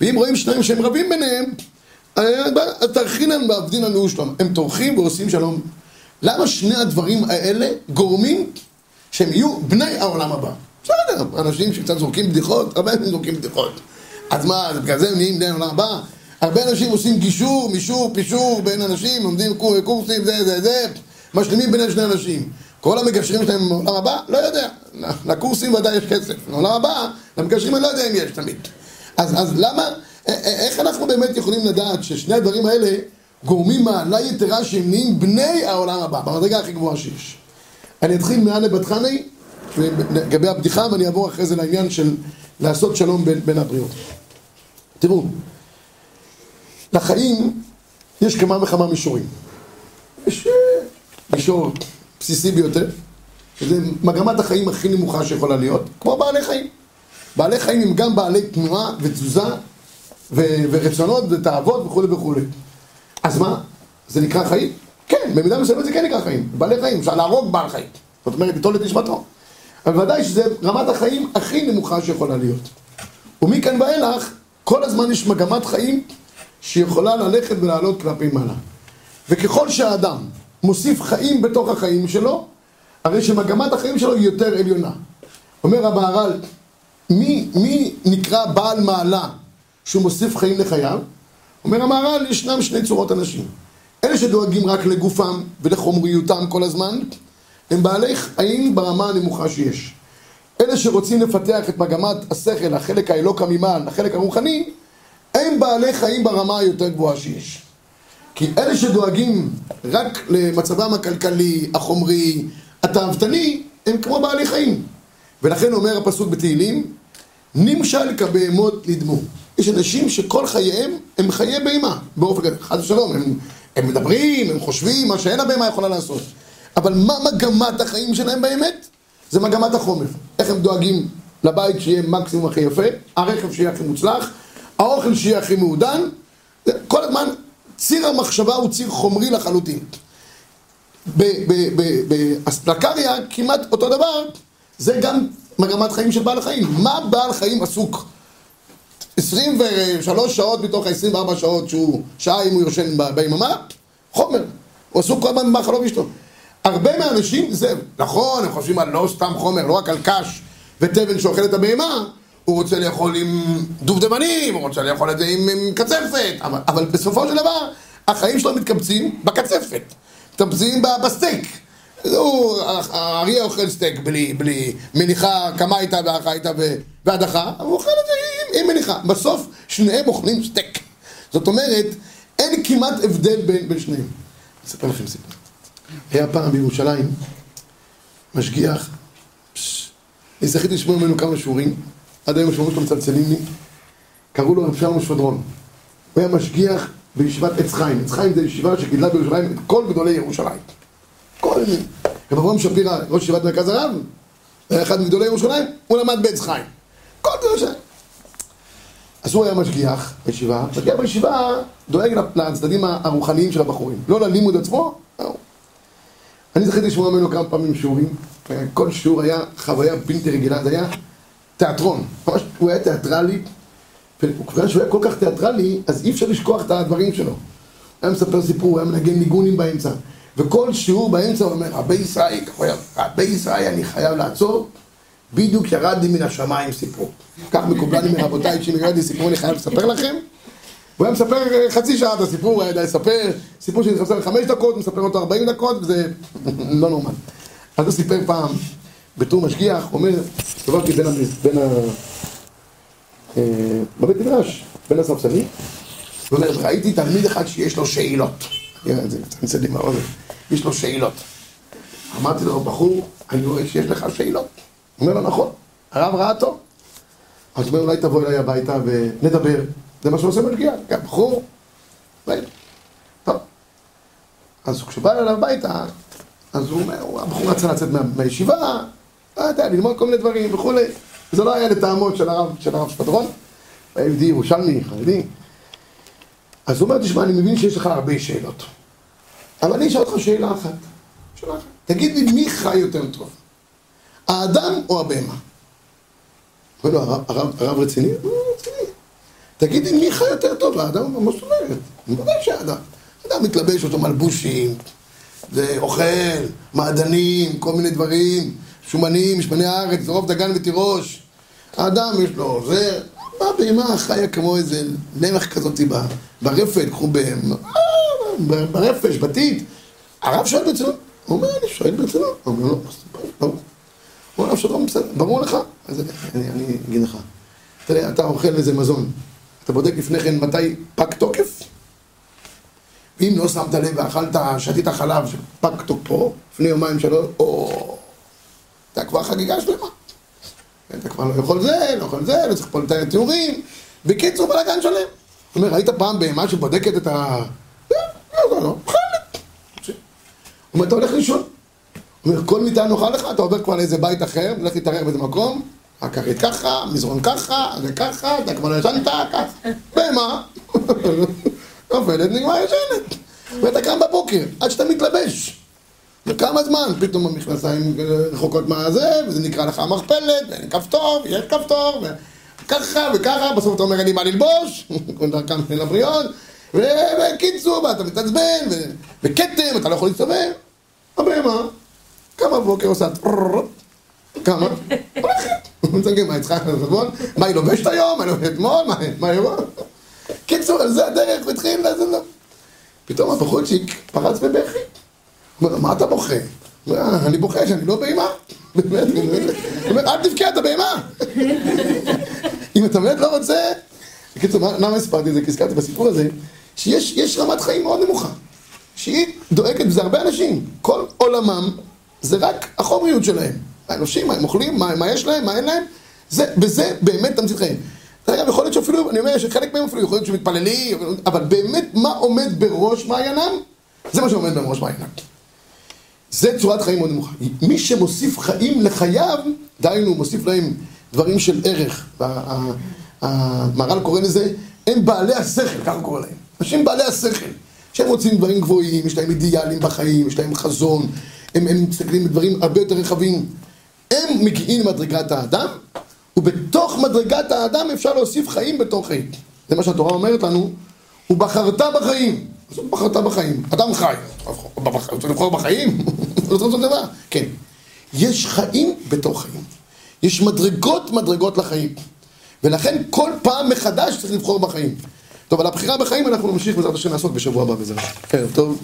ואם רואים שניים שהם רבים ביניהם, תרחינן ועבדין לנו שלום. הם טורחים ועושים שלום. למה שני הדברים האלה גורמים שהם יהיו בני העולם הבא? בסדר, אנשים שקצת זורקים בדיחות, הרבה אנשים זורקים בדיחות. אז מה, בגלל זה הם נהיים בני העולם הבא? הרבה אנשים עושים גישור, מישור, פישור בין אנשים, לומדים קורסים, זה, זה, זה, משלימים ביניהם שני אנשים. כל המגשרים שלהם בעולם הבא, לא יודע. לקורסים ודאי יש כסף. בעולם הבא, למגשרים אני לא יודע אם יש תמיד. אז, אז למה, איך אנחנו באמת יכולים לדעת ששני הדברים האלה גורמים מעלה יתרה שהם נהיים בני העולם הבא, במדרגה הכי גבוהה שיש. אני אתחיל מאנה בת חני, לגבי הבדיחה, ואני אעבור אחרי זה לעניין של לעשות שלום בין, בין הבריות. תראו, לחיים יש כמה וכמה מישורים. יש אה, מישור בסיסי ביותר, שזה מגמת החיים הכי נמוכה שיכולה להיות, כמו בעלי חיים. בעלי חיים הם גם בעלי תנועה ותזוזה ו- ורצונות ותאוות וכולי וכולי. אז מה? זה נקרא חיים? כן, במידה מסוימת זה כן נקרא חיים. בעלי חיים, אפשר להרוג בעל חיים. זאת אומרת, ליטול את נשמתו. אבל ודאי שזה רמת החיים הכי נמוכה שיכולה להיות. ומכאן ואילך, כל הזמן יש מגמת חיים שיכולה ללכת ולעלות כלפי מעלה. וככל שהאדם מוסיף חיים בתוך החיים שלו, הרי שמגמת החיים שלו היא יותר עליונה. אומר המהר"ל, מי, מי נקרא בעל מעלה שהוא מוסיף חיים לחייו? אומר המהר"ל, ישנם שני צורות אנשים. אלה שדואגים רק לגופם ולחומריותם כל הזמן, הם בעלי חיים ברמה הנמוכה שיש. אלה שרוצים לפתח את מגמת השכל, החלק האלוקא ממעל, החלק הרוחני, הם בעלי חיים ברמה היותר גבוהה שיש. כי אלה שדואגים רק למצבם הכלכלי, החומרי, התאוותני, הם כמו בעלי חיים. ולכן אומר הפסוק בתהילים, נמשל כבהמות נדמו. יש אנשים שכל חייהם הם חיי בהמה, באופן כזה, חד ושלום, הם, הם מדברים, הם חושבים, מה שאין הבהמה יכולה לעשות. אבל מה מגמת החיים שלהם באמת? זה מגמת החומר. איך הם דואגים לבית שיהיה מקסימום הכי יפה, הרכב שיהיה הכי מוצלח, האוכל שיהיה הכי מעודן, כל הזמן ציר המחשבה הוא ציר חומרי לחלוטין. באספלקריה כמעט אותו דבר, זה גם מגמת חיים של בעל החיים. מה בעל חיים עסוק? 23 שעות מתוך ה-24 שעות שהוא שעה אם הוא יושן ביממה, חומר. הוא עסוק כל הזמן במאכלו ואשתו. הרבה מהאנשים זה, נכון, הם חושבים על לא סתם חומר, לא רק על קש ותבן שאוכל את הבהמה, הוא רוצה לאכול עם דובדבנים, הוא רוצה לאכול את זה עם, עם קצפת, אבל, אבל בסופו של דבר, החיים שלו מתקבצים בקצפת, מתקבצים בסטייק. הוא, האריה אוכל סטייק בלי, בלי מליחה, קמייתא ואחייתא והדחה, הוא אוכל את זה עם מליחה. בסוף שניהם אוכלים סטייק. זאת אומרת, אין כמעט הבדל בין, בין שניהם. אספר לכם סיפור. היה פעם בירושלים משגיח, אני זכיתי לשמוע ממנו כמה שיעורים, עד היום השמועות שלו מצלצלים לי, קראו לו רב שלום שפדרון. הוא היה משגיח בישיבת עץ חיים. עץ חיים זה ישיבה שגידלה בירושלים את כל גדולי ירושלים. כל... רב אברהם שפירא, ראש ישיבת מרכז הרב, היה אחד מגדולי ירושלים, הוא למד בעץ חיים. כל גדולי ירושלים. אז הוא היה משגיח בישיבה, משגיח בישיבה דואג לצדדים הרוחניים של הבחורים, לא ללימוד עצמו. אני זכיתי לשמוע ממנו כמה פעמים שיעורים, כל שיעור היה חוויה בלתי רגילה, זה היה תיאטרון, ממש הוא היה תיאטרלי, וכיוון שהוא היה כל כך תיאטרלי, אז אי אפשר לשכוח את הדברים שלו. הוא היה מספר סיפור, הוא היה מנגן ניגונים באמצע, וכל שיעור באמצע הוא אומר, רבי ישראל, רבי ישראל אני חייב לעצור, בדיוק ירד לי מן השמיים סיפור. כך מקובלני מרבותיי, שאם ירד לי סיפור אני חייב לספר לכם. הוא היה מספר אה, חצי שעה את הסיפור, הוא היה יודע לספר, סיפור שאני מספר חמש דקות, מספר אותו ארבעים דקות, וזה לא נורמל. אז הוא סיפר פעם, בתור משגיח, הוא אומר, הסתובבתי בין, ה... אה, בבית מדרש, בין הספסלים, הוא אומר, ראיתי תלמיד אחד שיש לו שאלות. נראה את זה, אני לי מהאוזן. יש לו שאלות. אמרתי לו, בחור, אני רואה שיש לך שאלות. אומר לו, נכון, הרב ראה טוב. אז הוא אומר, אולי תבוא אליי הביתה ונדבר. זה מה שעושה משגיח, גם בחור. טוב. אז כשבא אליו הביתה, אז הוא אומר, הבחור רצה לצאת מה, מהישיבה, לא יודע, ללמוד כל מיני דברים וכולי. זה לא היה לטעמו של הרב, של הרב שפטרון, היה יהודי ירושלמי, חרדי. אז הוא אומר, תשמע, אני מבין שיש לך הרבה שאלות. אבל אני אשאל אותך שאלה אחת. שאלה אחת. תגיד לי, מי חי יותר טוב? האדם או הבהמה? אומר לו, הרב, רציני? הוא רציני. תגיד לי, מי חי יותר טוב? האדם? מה זאת אומרת? בוודאי שהאדם. אדם מתלבש אותו מלבושים, זה אוכל, מעדנים, כל מיני דברים, שומנים, שמני הארץ, זרוב דגן ותירוש. האדם יש לו זה, מה בהמה חיה כמו איזה נמח כזאת ברפת, קחו ברפש, בתית. הרב שואל ברצינות, הוא אומר, אני שואל ברצינות. הוא אומר, לא. אומר, שלום, בסדר, ברור לך? אז אני, אגיד לך. תראה, אתה אוכל איזה מזון, אתה בודק לפני כן מתי פג תוקף? ואם לא שמת לב ואכלת, שתית חלב שפג תוקפו, לפני יומיים שלוש, או... אתה כבר חגיגה שלמה. אתה כבר לא יכול זה, לא יכול זה, לא צריך פה לתאר תיאורים. בקיצור, בלאגן שלם. זאת אומרת, ראית פעם בהמה שבודקת את ה... לא, לא, לא, אוכלת. הוא אומר, אתה הולך לישון. הוא אומר, כל מיטה נוחה לך, אתה עובר כבר לאיזה בית אחר, הולך להתארח באיזה מקום, הכרית ככה, מזרון ככה, זה ככה, אתה כבר לא ישנת, ככה. בהמה. נופלת, נגמר ישנת. ואתה קם בבוקר, עד שאתה מתלבש. וכמה זמן, פתאום המכנסיים רחוקות מהזה, וזה נקרא לך מכפלת, ואין כפתור, יש כפתור, וככה וככה, בסוף אתה אומר אין לי מה ללבוש, כל דרכם של הבריאות, וקיצור, ואתה מתעצבן, וכתם, אתה לא יכול להסתובב. הבהמה, קמה בבוקר עושה כמה? הולכת. מצגים, מה צריכה לעשות? מה היא לובשת היום? מה היא לובשת אתמול? מה היא אומרת? קיצור, על זה הדרך, והתחיל לעשות לו. פתאום הבחורצ'יק פרץ בבכי. הוא אומר, מה אתה בוכה? אני בוכה שאני לא בהמה. באמת, הוא אומר, אל תבכה, אתה בהמה. אם אתה באמת לא רוצה... בקיצור, למה הספרתי את זה? כי הזכרתי בסיפור הזה, שיש רמת חיים מאוד נמוכה. שהיא דואגת, וזה הרבה אנשים. כל עולמם זה רק החומריות שלהם. האנושים, מה הם אוכלים, מה, מה יש להם, מה אין להם. זה, וזה באמת תמצית חיים. אגב, יכול להיות שאפילו, אני אומר שחלק מהם אפילו יכול להיות שמתפללים, אבל באמת מה עומד בראש מעיינם? זה מה שעומד בראש מעיינם. זה צורת חיים מאוד נמוכה. מי שמוסיף חיים לחייו, דהיינו, מוסיף להם דברים של ערך. המהר"ל קורא לזה, הם בעלי השכל, ככה קורא להם. אנשים בעלי השכל. שהם רוצים דברים גבוהים, יש להם אידיאלים בחיים, יש להם חזון, הם, הם מסתכלים בדברים הרבה יותר רחבים. הם מגיעים למדרגת האדם, ובתוך מדרגת האדם אפשר להוסיף חיים בתוך חיים. זה מה שהתורה אומרת לנו, ובחרת בחיים. אז הוא בחרת בחיים. אדם חי. רוצה לבחור בחיים? רוצה לעשות דבר? כן. יש חיים בתוך חיים. יש מדרגות מדרגות לחיים. ולכן כל פעם מחדש צריך לבחור בחיים. טוב, על הבחירה בחיים אנחנו נמשיך בעזרת השם לעסוק בשבוע הבא בעזרת. ערב טוב.